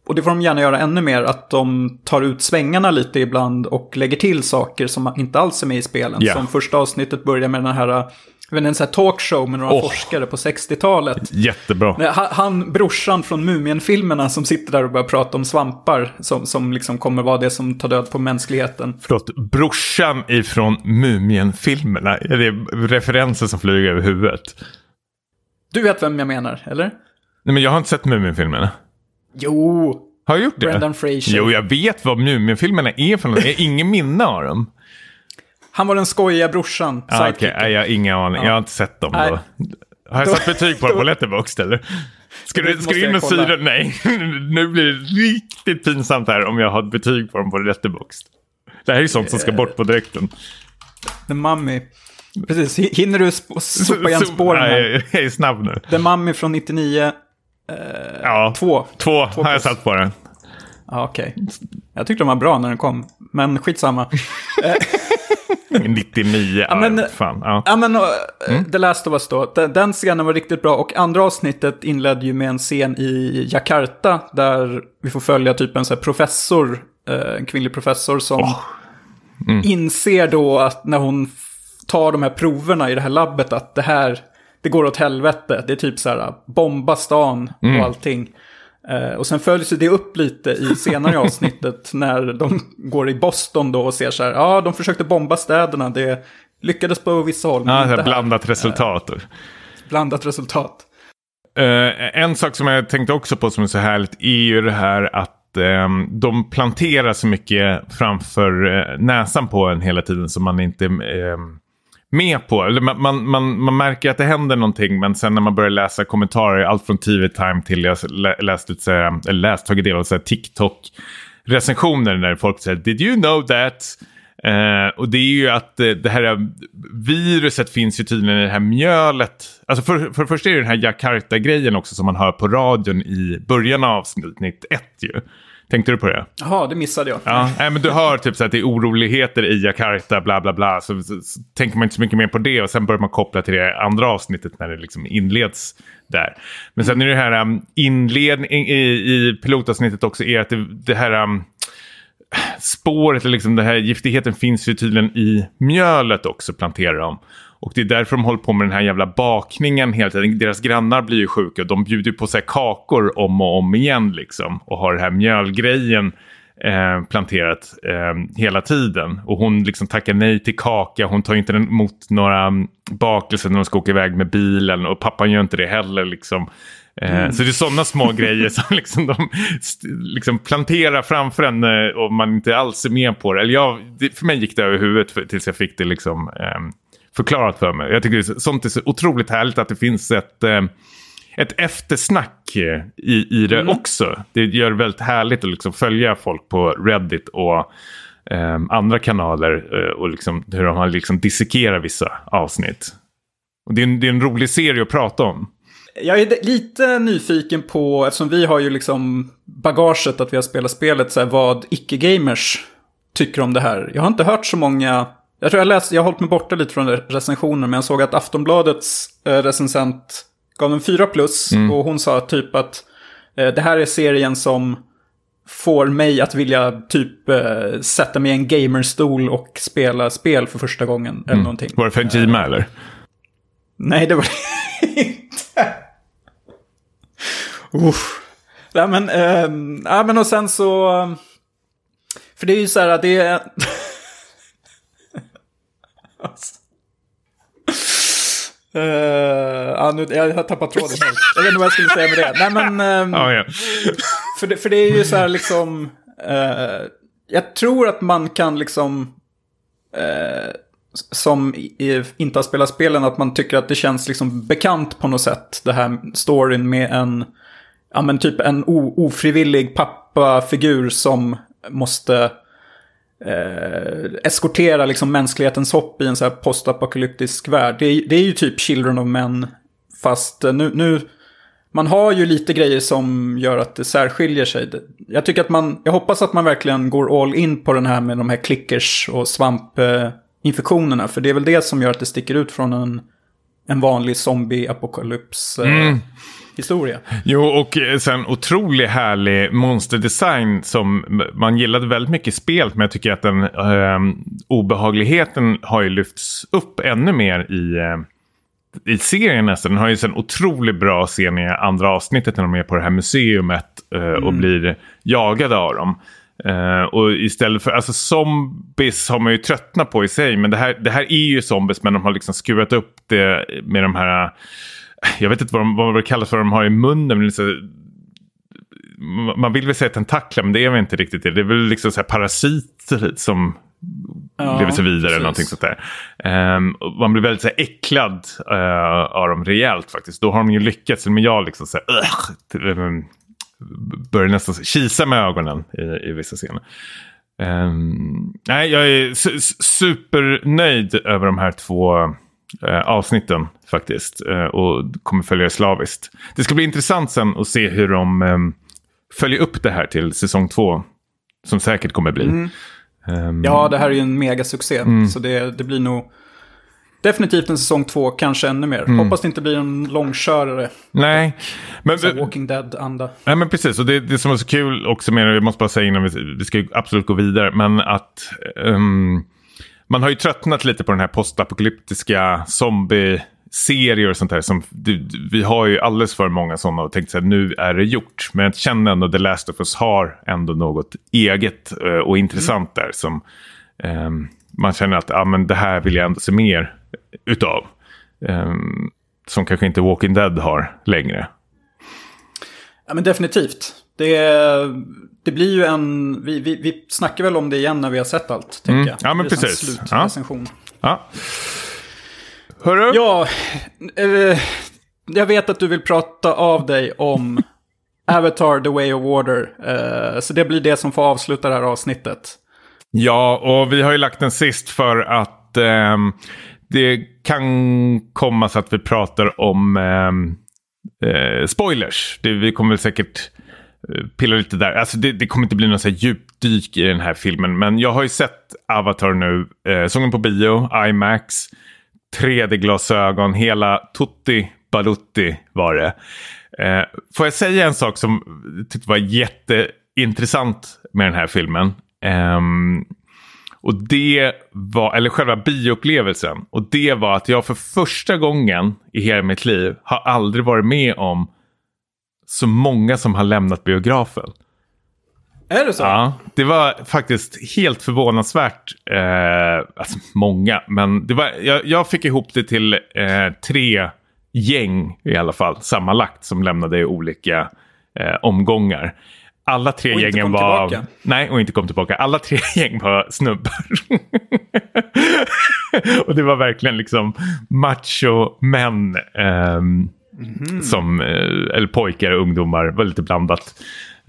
och det får de gärna göra ännu mer, att de tar ut svängarna lite ibland och lägger till saker som inte alls är med i spelen. Ja. Som första avsnittet börjar med den här, jag vet inte, en sån här talkshow med några Åh. forskare på 60-talet. Jättebra. Han, han, brorsan från Mumien-filmerna som sitter där och börjar prata om svampar som, som liksom kommer vara det som tar död på mänskligheten. Förlåt, brorsan ifrån Mumien-filmerna. Är det referenser som flyger över huvudet? Du vet vem jag menar, eller? Nej men jag har inte sett Mumien-filmerna. Jo, Har jag gjort det? Brendan Fraser. Jo, jag vet vad Mumien-filmerna är för något. Jag har ingen minne av dem. Han var den skojiga brorsan. Ah, nej, jag har ingen aning. Jag har inte sett dem Nej. då. Har jag Då- satt betyg på dem på Letterboxd eller? Ska du, ska du in och syra? Nej, *laughs* nu blir det riktigt pinsamt här om jag har ett betyg på dem på Letterboxd. Det här är ju sånt som ska bort på direkten. The Mummy. Precis, hinner du sopa igen *laughs* spåren här? Jag är snabb nu. The Mummy från 99. Ja, Två. Två, Två har jag satt på den. Ja, okej. Jag tyckte de var bra när den kom, men skitsamma. *laughs* 99, ja, men- fan. Ja. Ja, men mm. The Last of Us då. Den, den scenen var riktigt bra. Och andra avsnittet inledde ju med en scen i Jakarta. Där vi får följa typ en så professor, eh, en kvinnlig professor som inser då att när hon tar de här proverna i det här labbet att det här, det går åt helvete. Det är typ så här, bomba stan och allting. Eh, och sen följs det upp lite i senare *laughs* avsnittet när de går i Boston då och ser så här, ja de försökte bomba städerna, det lyckades på vissa håll. men Ja, så blandat resultat. Blandat resultat. Eh, en sak som jag tänkte också på som är så härligt är ju det här att ehm, de planterar så mycket framför eh, näsan på en hela tiden som man inte ehm, med på. Eller man, man, man, man märker att det händer någonting men sen när man börjar läsa kommentarer, allt från TV Time till jag läst, ut, här, läst tagit del av TikTok recensioner när folk säger “Did you know that?” Eh, och det är ju att eh, det här eh, viruset finns ju tydligen i det här mjölet. Alltså för, för det första är det den här Jakarta-grejen också som man hör på radion i början av avsnitt ett ju. Tänkte du på det? Jaha, det missade jag. Ja, nej, men du hör typ så att det är oroligheter i Jakarta, bla bla bla. Så, så, så tänker man inte så mycket mer på det och sen börjar man koppla till det andra avsnittet när det liksom inleds där. Men sen är det här um, inledning i, i pilotavsnittet också är att det, det här um, spåret, eller liksom den här giftigheten finns ju tydligen i mjölet också, planterar de. Och det är därför de håller på med den här jävla bakningen hela tiden. Deras grannar blir ju sjuka och de bjuder på sig kakor om och om igen liksom. Och har den här mjölgrejen eh, planterat eh, hela tiden. Och hon liksom tackar nej till kaka. Hon tar inte emot några mm, bakelser när de ska åka iväg med bilen. Och pappan gör inte det heller liksom. Eh, Så det är sådana små grejer som *laughs* liksom de liksom planterar framför en och man inte alls är med på det. Eller jag, för mig gick det över huvudet tills jag fick det liksom, eh, förklarat för mig. Jag tycker sånt är så otroligt härligt att det finns ett, eh, ett eftersnack eh, i, i det också. Det gör det väldigt härligt att liksom följa folk på Reddit och eh, andra kanaler och liksom hur de har liksom dissekerat vissa avsnitt. Och det, är en, det är en rolig serie att prata om. Jag är lite nyfiken på, eftersom vi har ju liksom bagaget att vi har spelat spelet, så här, vad icke-gamers tycker om det här. Jag har inte hört så många, jag tror jag läst, jag har hållit mig borta lite från recensioner, men jag såg att Aftonbladets eh, recensent gav en 4 plus och hon sa typ att eh, det här är serien som får mig att vilja typ eh, sätta mig i en gamerstol och spela spel för första gången. Eller någonting. Var det för Jima eller? Nej, det var det *laughs* inte. Uff. Nej, men, ehm, ja, men och sen så... För det är ju så här, det är... *laughs* Alltså. Eh, ja, nu, jag har tappat tråden helt. Jag vet inte vad jag skulle säga med det. Nej, men... ehm, Ja, ja. för, det, för det är ju så här liksom... eh, jag tror att man kan liksom... eh, som i, inte har spelat spelen, att man tycker att det känns liksom bekant på något sätt. Det här storyn med en... Ja men typ en o, ofrivillig pappafigur som måste... Eh, eskortera liksom mänsklighetens hopp i en så här postapokalyptisk värld. Det, är- det är ju typ Children of Men. Fast eh, nu, nu... Man har ju lite grejer som gör att det särskiljer sig. Jag tycker att man... Jag hoppas att man verkligen går all in på den här med de här klickers och svampinfektionerna. Eh, för det är väl det som gör att det sticker ut från en, en vanlig zombie-apokalyps-historia. Jo, och eh, sen otroligt härlig monsterdesign som man gillade väldigt mycket i spelet. Men jag tycker att den ehm, obehagligheten har ju lyfts upp ännu mer i, eh, i serien nästan. Den har ju en otroligt bra scen i andra avsnittet när de är på det här museumet eh, och blir jagade av dem. Eh, och istället för, alltså zombies har man ju tröttnat på i sig. Men det här, det här är ju zombies men de har liksom skurat upp det med de här jag vet inte vad, de, vad det kallas för de har i munnen. Men så, man vill väl säga tentakler men det är väl inte riktigt det. Det är väl liksom så parasiter som Ja, lever sig vidare eller precis. någonting sånt där. Och man blir väldigt så här, äcklad uh, av dem rejält faktiskt. Då har de ju lyckats. Men jag liksom så här, um, börjar nästan kisa med ögonen i, i vissa scener. Ehm, nej, jag är su- su- supernöjd över de här två eh, avsnitten faktiskt. Eh, och kommer följa det slaviskt. Det ska bli intressant sen att se hur de eh, följer upp det här till säsong två. Som säkert kommer bli. Mm. Ehm, Ja, det här är ju en megasuccé. Mm. Så det, det blir nog definitivt en säsong två, kanske ännu mer. Mm. Hoppas det inte blir en långkörare. Nej, men, Så Walking Dead-anda. nej, men precis. Och det, det som var så kul också med jag måste bara säga innan vi, vi ska absolut gå vidare, men att ehm, man har ju tröttnat lite på den här postapokalyptiska zombie-serier och sånt där. Som, vi har ju alldeles för många sådana och tänkt så här, nu är det gjort. Men jag känner ändå att The Last of Us har ändå något eget eh, och intressant där. Som ehm, man känner att ah, men det här vill jag ändå se mer utav. Ehm, som kanske inte Walking Dead har längre. Ja, men definitivt. Det, det blir ju en... Vi, vi, vi snackar väl om det igen när vi har sett allt, tänker Mm. jag. Ja, men precis. Slutrecension. Ja. Hörru? Ja, eh, jag vet att du vill prata av dig om *laughs* Avatar The Way of Water. Eh, så det blir det som får avsluta det här avsnittet. Ja, och vi har ju lagt den sist för att eh, det kan komma så att vi pratar om ehm, eh, spoilers. Det, vi kommer väl säkert eh, pilla lite där. Alltså det, det kommer inte bli någon så här djupdyk i den här filmen. Men jag har ju sett Avatar nu. Eh, sången på bio, IMAX. 3D-glasögon, hela Tutti Balutti var det. Eh, får jag säga en sak som jag tyckte var jätteintressant med den här filmen? Ehm, och det var, eller själva bioupplevelsen. Och det var att jag för första gången i hela mitt liv har aldrig varit med om så många som har lämnat biografen. Är det så? Ja, det var faktiskt helt förvånansvärt. Eh, alltså många, men det var, jag, jag fick ihop det till eh, tre gäng i alla fall, sammanlagt, som lämnade i olika eh, omgångar. Alla tre Och gängen var... tillbaka. Nej, och inte kom tillbaka. Alla tre *laughs* gäng var snubbar. *laughs* och det var verkligen liksom macho-män. ehm, som, eh, eller pojkar och ungdomar, var lite blandat.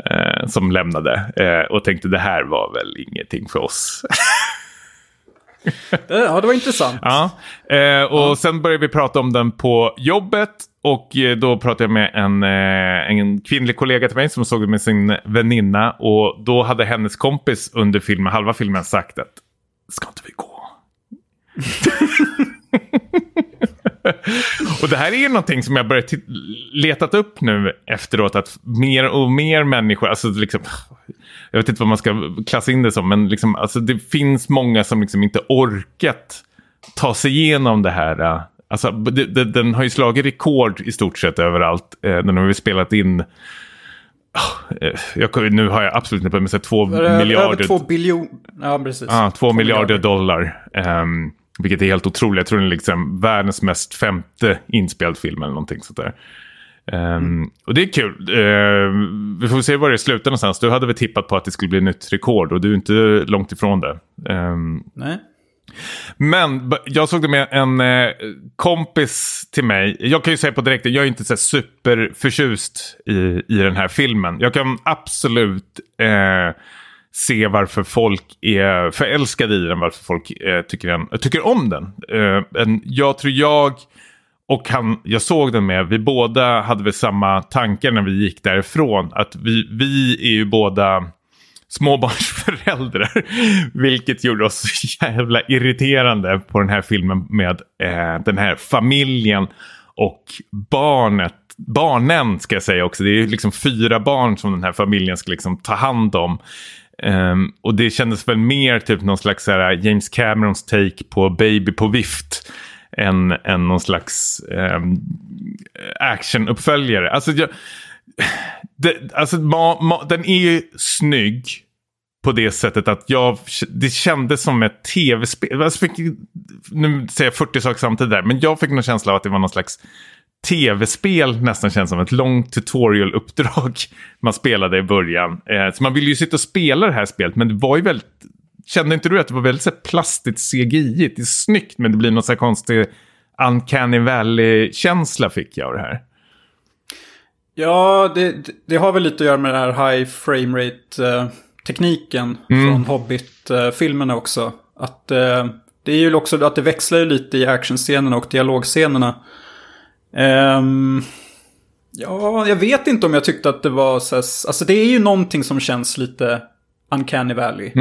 Eh, som lämnade eh, och tänkte det här var väl ingenting för oss. *laughs* Ja, det var intressant. ja. eh, och sen började vi prata om den på jobbet. Och eh, då pratade jag med en, eh, en kvinnlig kollega till mig som såg det med sin väninna. Och då hade hennes kompis under filmen, halva filmen sagt att ska inte vi gå? *laughs* *laughs* och det här är ju någonting som jag börjat letat upp nu efteråt. Att mer och mer människor, alltså liksom, jag vet inte vad man ska klassa in det som, men liksom, alltså det finns många som liksom inte orkat ta sig igenom det här. äh, Alltså, det, det, den har ju slagit rekord i stort sett överallt. Eh, den har ju spelat in... Ah, eh, Jag, nu har jag absolut inte på mig, två miljarder... Över två biljoner. Ja, precis. Ja, två miljarder dollar. Ehm, vilket är helt otroligt. Jag tror den är liksom världens mest femte inspelad film eller någonting sånt där. Ehm, Och det är kul. Ehm, vi får se var det slutar någonstans. Du hade väl tippat på att det skulle bli nytt rekord och du är inte långt ifrån det. Ehm, Nej. men jag såg det med en eh, kompis till mig. Jag kan ju säga på direkten, jag är inte så superförtjust i, i den här filmen. Jag kan absolut eh, se varför folk är förälskade i den, varför folk eh, tycker, den, tycker om den. Eh, en, jag tror jag och han jag såg den med, vi båda hade väl samma tankar när vi gick därifrån. Att vi, vi är ju båda småbarnsföräldrar. *laughs* Vilket gjorde oss jävla irriterande på den här filmen med eh, den här familjen och barnet. Barnen ska jag säga också. Det är ju liksom fyra barn som den här familjen ska liksom ta hand om. Um, och det kändes väl mer typ någon slags så här, James Camerons take på Baby på vift. Än, än någon slags um, actionuppföljare. Alltså, jag, *sighs* det, alltså ma, ma, den är ju snygg på det sättet att jag, det kändes som ett tv-spel. Alltså nu säger jag 40 saker samtidigt där, men jag fick någon känsla av att det var någon slags tv-spel nästan känns som ett långt tutorial-uppdrag *laughs* man spelade i början. Eh, så man ville ju sitta och spela det här spelet, men det var ju väldigt... Kände inte du att det var väldigt så plastigt CGI? Det är snyggt, men det blir någon så här konstig uncanny valley-känsla fick jag av det här. Ja, det, det- det har väl lite att göra med den här high frame rate-tekniken Mm. från Hobbit-filmerna också. Att eh, Det är ju också att det växlar ju lite i actionscenerna och dialogscenerna. Ehm, ja, jag vet inte om jag tyckte att det var så här, Alltså det är ju någonting som känns lite uncanny valley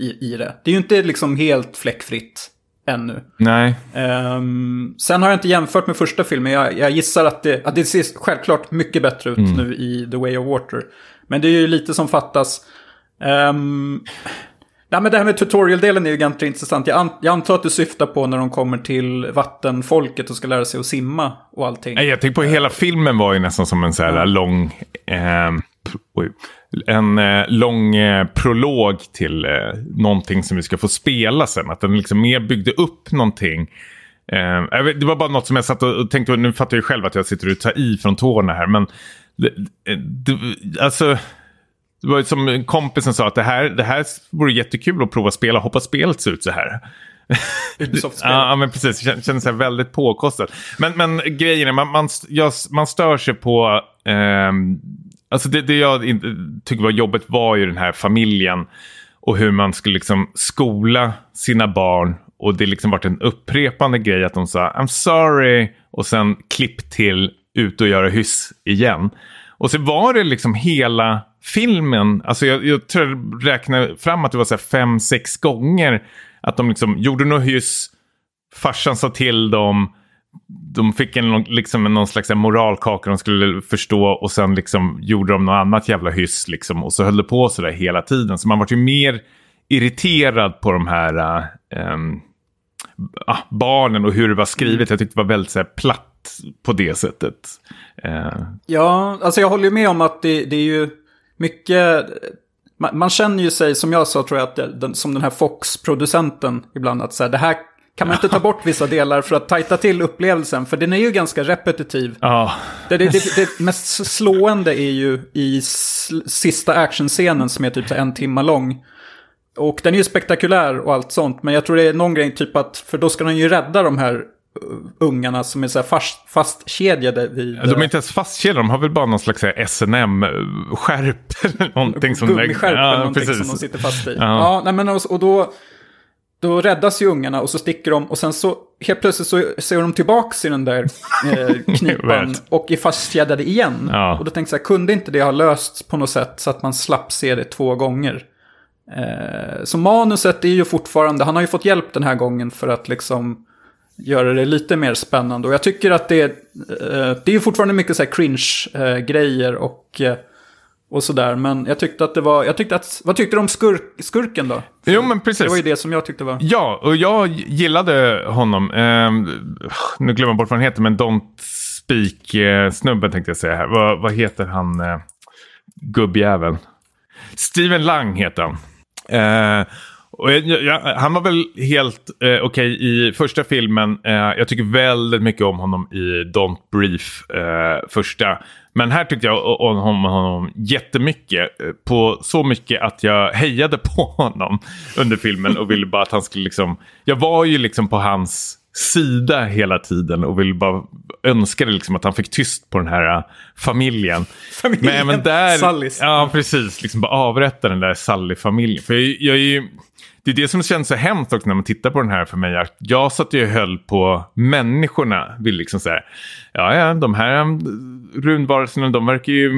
i, i det. Det är ju inte liksom helt fläckfritt ännu. Nej. Ehm, sen har jag inte jämfört med första filmen. Jag, jag gissar att det, att det ser självklart mycket bättre ut nu i The Way of Water. Men det är ju lite som fattas. Um, nej, men det här med tutorial-delen är ju ganska intressant. Jag, an, jag antar att du syftar på när de kommer till vattenfolket och ska lära sig att simma och allting. Nej, Jag tänker på hela filmen var ju nästan som en så här lång... oj, en eh, lång eh, prolog till eh, någonting som vi ska få spela sen. Att den liksom mer byggde upp någonting. Eh, det var bara något som jag satt och, och tänkte, nu fattar jag själv att jag sitter och tar i från tårna här. Men det, det, alltså, det var som kompisen sa att det här, det här vore jättekul att prova spela. Hoppas spelet ser ut så här. Ubisoft-spel. *laughs* Ja, men precis. Det kän- kändes väldigt påkostat. Men, men grejen är, man, man, jag, man stör sig på... ehm, alltså det, det jag inte tycker var jobbigt var ju den här familjen. Och hur man skulle liksom skola sina barn. Och det liksom varit en upprepande grej att de sa I'm sorry. Och sen klipp till ut och göra hyss igen. Och så var det liksom hela filmen. Alltså jag, jag tror jag räknade fram att det var så här fem, sex gånger. Att de liksom gjorde något hyss. Farsan sa till dem. De fick en, liksom, någon slags moralkaka de skulle förstå. Och sen liksom gjorde de något annat jävla hyss. Liksom, och så höll det på så där hela tiden. Så man var ju mer irriterad på de här äh, ehm, ah, barnen och hur det var skrivet. Jag tyckte det var väldigt så här, platt på det sättet. Eh, Ja, alltså jag håller ju med om att det, det är ju mycket... Man, man känner ju sig, som jag sa tror jag, att den, som den här Fox-producenten ibland. Att så här, det här kan man inte ta bort vissa delar för att tajta till upplevelsen. För den är ju ganska repetitiv. ja, Det, det, det, det mest slående är ju i sista actionscenen som är typ en timme lång. Och den är ju spektakulär och allt sånt. Men jag tror det är någon grej typ att, för då ska de ju rädda de här ungarna som är så fast, fastkedjade vid... de är inte ens fastkedjade, de har väl bara någon slags här S&M-skärp *laughs* eller någonting som... Gummiskärp eller ja, någonting precis. som de sitter fast i. Ja. Ja, nej, men och, och då, då räddas ju ungarna och så sticker de och sen så helt plötsligt så ser de tillbaks i den där eh, *laughs* knipan och är fastkedjade igen. Ja. Och då tänkte jag här, kunde inte det ha lösts på något sätt så att man slapp se det två gånger? Eh, så manuset är ju fortfarande, han har ju fått hjälp den här gången för att liksom göra det lite mer spännande. Och jag tycker att det, eh, det är fortfarande mycket så här cringe-grejer och, eh, och sådär. Men jag tyckte att det var, jag tyckte att, vad tyckte du om skurk, skurken då? Jo, men precis. Det var ju det som jag tyckte var... Ja, och jag gillade honom. Ehm, nu glömmer jag bort vad han heter, men Don't Speak-snubben tänkte jag säga här. Vad, vad heter han, uh, gubbjäveln? Steven Lang heter han. Eh, och jag, jag, han var väl helt eh, okej i första filmen. Eh, jag tycker väldigt mycket om honom i Don't Brief eh, första. Men här tyckte jag om honom, honom jättemycket. eh, På så mycket att jag hejade *laughs* på honom under filmen och ville bara att han skulle liksom... Jag var ju liksom på hans sida hela tiden och ville bara önskade liksom att han fick tyst på den här äh, familjen. Familjen Men även där, Sullys. ja precis, liksom bara avrätta den där Sally-familjen. För jag, jag är ju, det är det som känns så hemskt också när man tittar på den här för mig. att Jag satt ju och höll på människorna. Vill liksom säga, ja ja, de här rundvarelserna, de verkar ju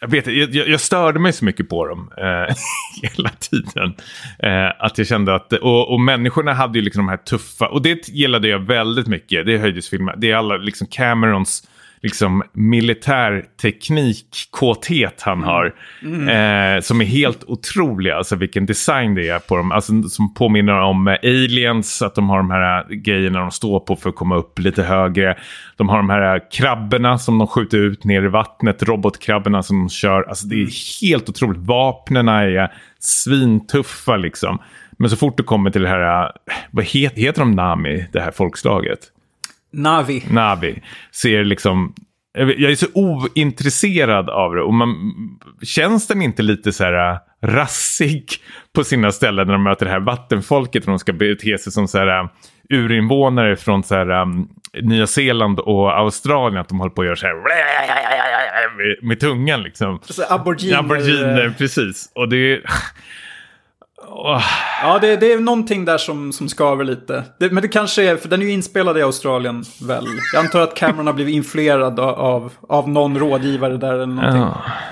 jag, vet, jag, jag störde mig så mycket på dem eh, *laughs* hela tiden. Eh, att jag kände att, och, och människorna hade ju liksom de här tuffa, och det gillade jag väldigt mycket. Det är filmer. Det är alla liksom Camerons liksom militärteknik, kåthet han har. Eh, som är helt otroliga, alltså vilken design det är på dem. Alltså, som påminner om eh, aliens, att de har de här eh, grejerna de står på för att komma upp lite högre. De har de här eh, krabborna som de skjuter ut ner i vattnet, robotkrabborna som de kör. Alltså det är helt otroligt. Vapnena är svintuffa liksom. Men så fort du kommer till det här, vad heter, heter de Nami, det här folkslaget? Navi. Navi ser liksom... Jag är så ointresserad av det. Och man, känns den inte lite så här äh, rassig på sina ställen när de möter det här vattenfolket och de ska bete sig som så här äh, urinvånare från så här, ähm, Nya Zeeland och Australien. Att de håller på att göra så här med, med tungan liksom. Så aboriginer. Aboriginer, precis. Och det är... Ja, det, det är någonting där som, som skaver lite. Det, men det kanske är, för den är ju inspelad i Australien väl. Jag antar att Cameron har blivit influerad av, av någon rådgivare där eller någonting.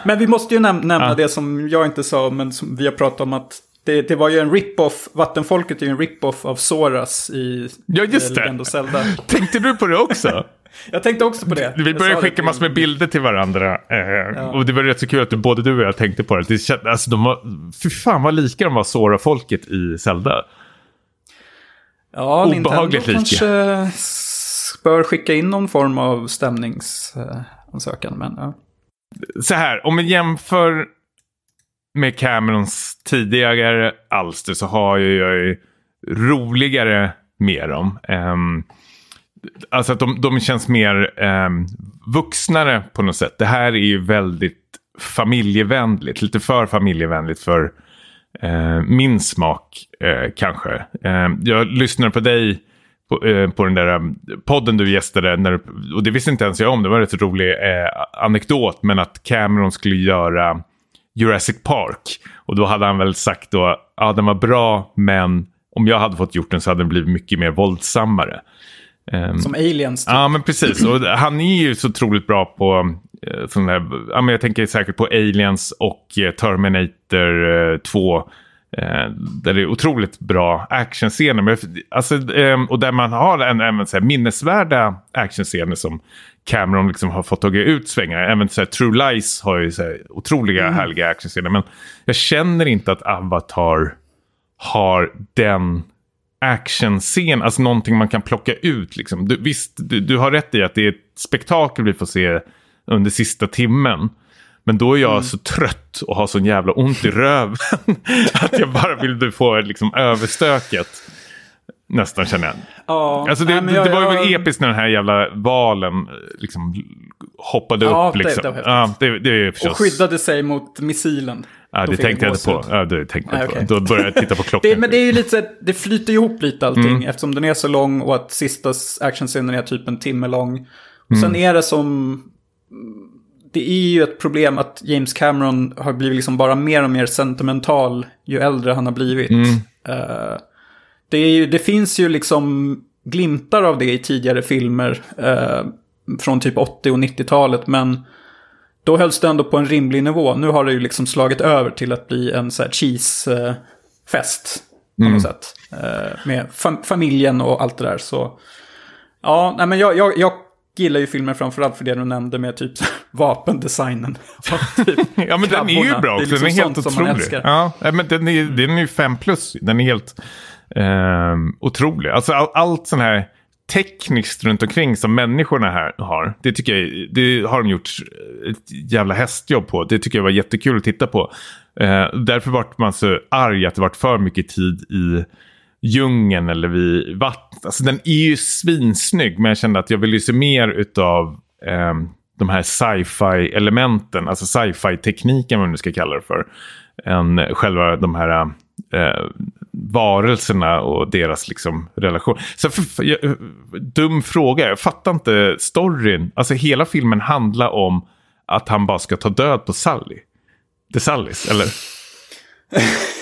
Men vi måste ju näm nämna Ja. det som jag inte sa, men som vi har pratat om att det, det var ju en rip-off, Vattenfolket är ju en rip-off av Soras i Ja, just det. Legend of Zelda. Tänkte du på det också? *laughs* Jag tänkte också på det. Vi började skicka massor med bilder till varandra. Eh, Och det var rätt så kul att du, både du och jag tänkte på det. det känd, alltså, de var, fy fan vad lika de var Sora-folket i Zelda. Ja, Nintendo Obehagligt lika. kanske bör skicka in någon form av stämningsansökan. Men, ja. Så här, om vi jämför med Camerons tidigare alster så har jag ju roligare med dem. Ehm, alltså att de, de känns mer eh, vuxnare på något sätt. Det här är ju väldigt familjevänligt, lite för familjevänligt för eh, min smak eh, kanske. Eh, jag lyssnade på dig på, eh, på den där ehm, podden du gästade. När, och det visste inte ens jag om. Det var en rätt rolig eh, anekdot. Men att Cameron skulle göra Jurassic Park. Och då hade han väl sagt då. Ja den var bra men om jag hade fått gjort den så hade den blivit mycket mer våldsammare. Ehm, Som aliens. Typ. Ja, men precis. Och han är ju så otroligt bra på eh, sån här, ja, men jag tänker säkert på Aliens och eh, Terminator eh, 2. Eh, där det är otroligt bra actionscener. Men, alltså, eh, och där man har en, även så här, minnesvärda actionscener som Cameron liksom har fått tagit ut svängar. Även så här, True Lies har ju så här, otroliga härliga actionscener. Men jag känner inte att Avatar har den actionscen, alltså någonting man kan plocka ut. Liksom. Du, visst, du, du har rätt i att det är ett spektakel vi får se under sista timmen. Men då är jag så trött och har sån jävla ont i röven *laughs* att jag bara vill få liksom överstöket. Nästan känner jag. Ja, Alltså det, nej, det, jag- det var ju jag- episkt när den här jävla valen liksom hoppade Ja, upp. det- Liksom. det häftigt. ja, det, det är Och förstås... skyddade sig mot missilen. Ja, det tänkte jag inte på. Ja, det tänkte jag inte på. Då började jag titta på *laughs* klockan. Det, men det är ju lite så att det flyter ihop lite allting Mm. eftersom den är så lång och att sista actionscenen är typ en timme lång. Och Mm. sen är det som... Det är ju ett problem att James Cameron har blivit liksom bara mer och mer sentimental ju äldre han har blivit. Mm. Eh, det, ju, det finns ju liksom glimtar av det i tidigare filmer eh, från typ 80 och 90-talet, men då hölls det ändå på en rimlig nivå. Nu har det ju liksom slagit över till att bli en så här cheese-fest på något sätt. Eh, med fam- familjen och allt det där. Så ja, nej, men jag, jag, jag gillar ju filmen framförallt för det du nämnde med typ vapendesignen. *laughs* Typ Ja, men den är ju bra också. liksom den är helt sånt som man otrolig. Ja, men den är, den är ju fem plus. Den är helt ehm, otrolig. Alltså all, allt sån här tekniskt runt omkring som människorna här har. Det tycker jag det har de gjort ett jävla hästjobb på. Det tycker jag var jättekul att titta på. Eh, därför vart man så arg att det vart för mycket tid i djungeln eller vid vattnet. Alltså den är ju svinsnygg men jag kände att jag ville se mer utav eh, de här sci-fi elementen, alltså sci-fi tekniken vad man nu ska kalla det för. Än själva de här eh, varelserna och deras liksom relation. Så för, för, jag, dum fråga, jag fattar inte storyn. Alltså hela filmen handlar om att han bara ska ta död på Sally. The Sallys, eller? *laughs*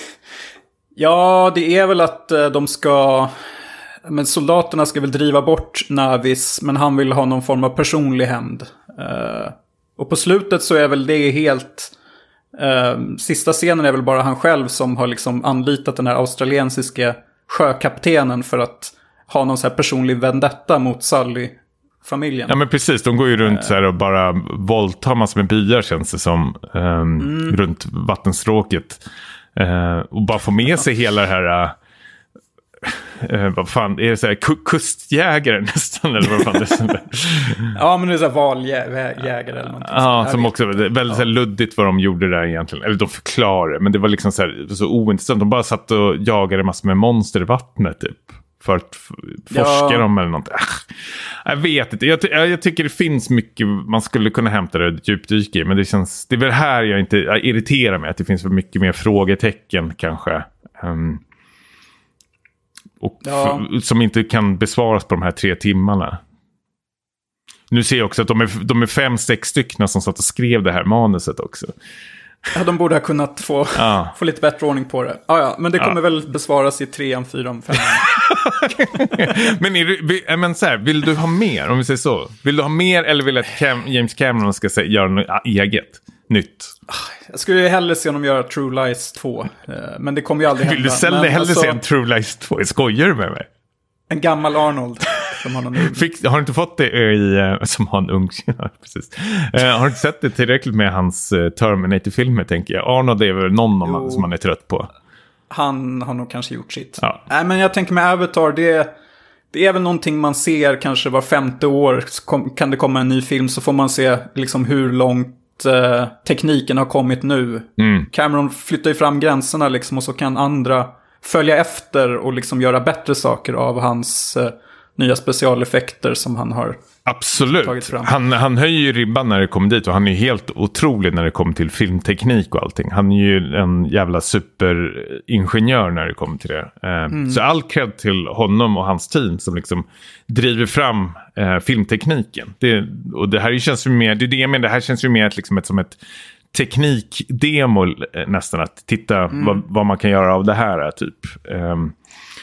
Ja, det är väl att eh, de ska... Men soldaterna ska väl driva bort Navis, men han vill ha någon form av personlig hämnd. Eh, och på slutet så är väl det helt eh, sista scenen är väl bara han själv som har liksom anlitat den här australiensiska sjökaptenen för att ha någon så här personlig vendetta mot Sully-familjen. Ja men precis, de går ju runt så här och bara våldtar massor med byar känns det som. ehm, Runt vattenstråket. Eh, och bara få med sig hela det här... eh, vad fan, är det så här ku- kustjägare *laughs* nästan? Eller vad fan det är? Ja, men det är så här valjägare eller någonting. Ja, som också, väldigt här luddigt vad de gjorde där egentligen. Eller de förklarar men det var liksom så, här, så ointressant. De bara satt och jagade massor med monster i vattnet typ. För att forska Ja. dem eller något. Ah, jag vet inte. Jag, jag, tycker det finns mycket man skulle kunna hämta det och djupdyka i. Men det känns, det är väl här jag inte jag irriterar mig. Att det finns för mycket mer frågetecken kanske. Ehm, och Ja. som inte kan besvaras på de här tre timmarna. Nu ser jag också att de är, de är fem, sex stycken som satt och skrev det här manuset också. Ja, de borde ha kunnat få, Ja. *laughs* få lite bättre ordning på det. Ja, ja, men det kommer Ja. väl besvaras i trean, fyran, femman. *laughs* Men, är äh, men så här, vill du ha mer, om vi säger så? Vill du ha mer eller vill du att Cam, James Cameron ska säga, göra något eget, nytt? Jag skulle ju hellre se honom göra True Lies 2. eh, Men det kommer ju aldrig hända. Vill du hellre alltså, se en True Lies 2? Skojar du med mig? En gammal Arnold. Som har någon. Fick, har du inte fått det i, eh, som har en ung, *laughs* ja, precis. Eh, har du inte sett det tillräckligt med hans eh, Terminator-filmer tänker jag? Arnold är väl någon Jo. man, som man är trött på. Han har nog kanske gjort sitt. Ja. Nej, men jag tänker med Avatar, det, det är väl någonting man ser kanske var femte år. kan det komma en ny film så får man se liksom hur långt eh, tekniken har kommit nu. Mm. Cameron flyttar ju fram gränserna liksom och så kan andra följa efter och liksom göra bättre saker av hans eh, nya specialeffekter som han har. tagit Absolut. fram. Han, han höjer ju ribban när det kommer dit och han är helt otrolig när det kommer till filmteknik och allting. Han är ju en jävla superingenjör när det kommer till det. Eh, Mm. Så all cred till honom och hans team som liksom driver fram eh, filmtekniken. Det, och det här känns ju mer, det är det jag menar, det här känns ju mer liksom ett, som ett teknikdemo eh, nästan. Att titta Mm. vad, vad man kan göra av det här eh, typ. Ehm,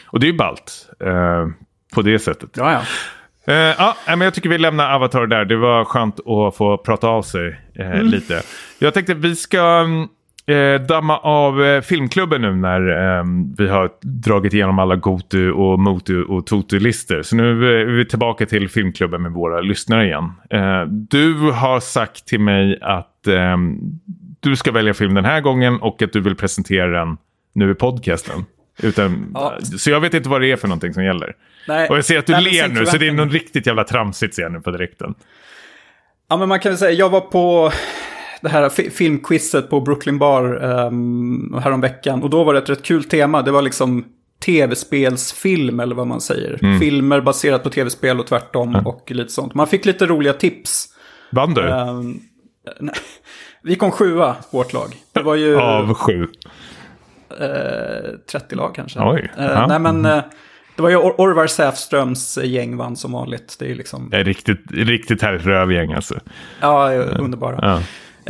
och det är ju ballt. eh, på det sättet. Ja, ja. Eh, ja, men jag tycker vi lämnar Avatar där. Det var skönt att få prata av sig eh, lite. Jag tänkte att vi ska mm, eh, damma av filmklubben nu när eh, vi har dragit igenom alla Gotu och Motu och Totu-listor. Så nu är vi tillbaka till filmklubben med våra lyssnare igen. Du har sagt till mig att eh, du ska välja film den här gången och att du vill presentera den nu i podcasten. Utan, Ja. Så jag vet inte vad det är för någonting som gäller. Nej. Och jag ser att du Nej, ler nu, så det är något riktigt jävla tramsigt ser jag nu på direkten. Ja, men man kan väl säga, jag var på det här fi- filmquizet på Brooklyn Bar um, häromveckan. Och då var det ett rätt kul tema. Det var liksom tv-spelsfilm, eller vad man säger. Mm. Filmer baserat på tv-spel och tvärtom och lite sånt. Man fick lite roliga tips. Vann du? *laughs* Nej. vi kom sjua, vårt lag. Det var ju Av sju. Eh, 30 lag kanske. Oj, Eh, ja. Nej, men eh, det var ju Or- Orvar Säfströms gäng vann som vanligt. Det är liksom, Det är riktigt, riktigt härligt rövgäng alltså. ja, underbara. Ja.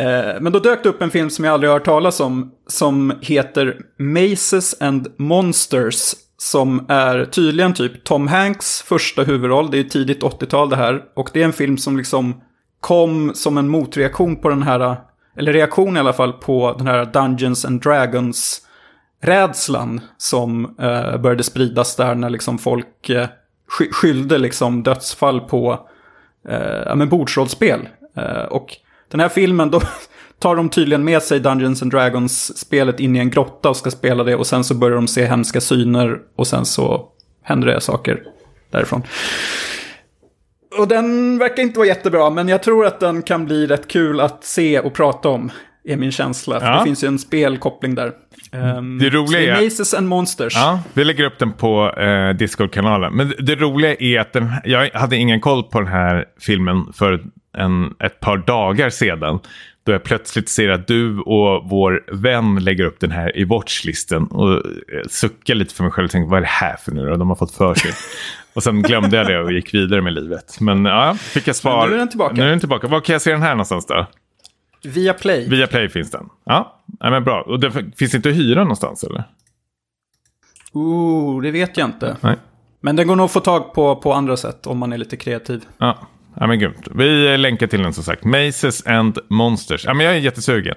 Eh, Men då dök det upp en film som jag aldrig har hört talas om. Som heter Maces and Monsters. Som är tydligen typ Tom Hanks första huvudroll. Det är tidigt 80-tal det här. Och det är en film som liksom kom som en motreaktion på den här. Eller reaktion i alla fall på den här Dungeons and Dragons rädslan som eh, började spridas där när liksom folk eh, sky- skyllde liksom dödsfall på eh, ja, men bordsrollspel. Eh, och den här filmen, då *laughs* tar de tydligen med sig Dungeons and Dragons-spelet in i en grotta och ska spela det. Och sen så börjar de se hemska syner och sen så händer det saker därifrån. Och den verkar inte vara jättebra, men jag tror att den kan bli rätt kul att se och prata om. Är min känsla. Ja. det finns ju en spelkoppling där. Ehm, Det roliga det är- Maces and Monsters. Ja, vi lägger upp den på eh, Discord-kanalen. Men det roliga är att den, jag hade ingen koll på den här filmen för en, ett par dagar sedan. Då jag plötsligt ser att du och vår vän lägger upp den här i watchlisten. Och eh, suckar lite för mig själv och tänker, vad är det här för nu då? De har fått för sig. *laughs* och sen glömde jag det och gick vidare med livet. Men ja, fick jag svar. Men nu är den tillbaka. Nu är den tillbaka. Var kan jag se den här någonstans då? Via Play. Via Play finns den. Ja, ja men bra. Och den finns inte att hyra någonstans eller? Ooh, det vet jag inte. Nej. Men den går nog att få tag på på andra sätt om man är lite kreativ. Ja, ja men grymt. Vi länkar till den som sagt. Maces and Monsters. Ja, men jag är jättesugen.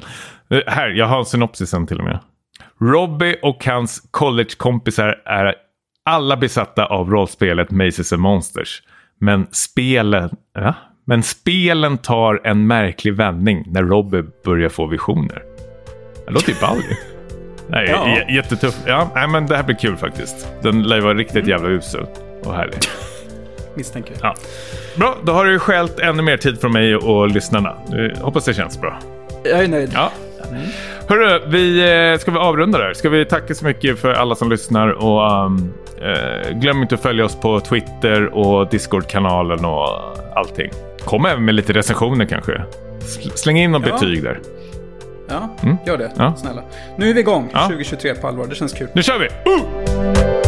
Här, jag har synopsisen till och med. Robbie och hans collegekompisar är alla besatta av rollspelet Maces and Monsters. Men spelen, ja, men spelen tar en märklig vändning när Robbie börjar få visioner. Det låter ju ball ju. Nej, Ja. jättetuff. Ja, nej, men det här blir kul faktiskt. Den lär ju vara riktigt jävla usel och härlig. *laughs* Misstänker. Ja. Bra, då har du stjält ännu mer tid från mig och lyssnarna. Hoppas det känns bra. Jag är nöjd. Ja. Hörru, vi, eh, ska vi avrunda där? Ska vi tacka så mycket för alla som lyssnar och um, eh, glöm inte att följa oss på Twitter och Discord-kanalen och allting. Kom även med lite recensioner kanske. Sl- Släng in något Ja. betyg där. Ja, Mm. gör det. Ja. Snälla. Nu är vi igång. Ja. 2023 på allvar. Det känns kul. Nu kör vi! Uh!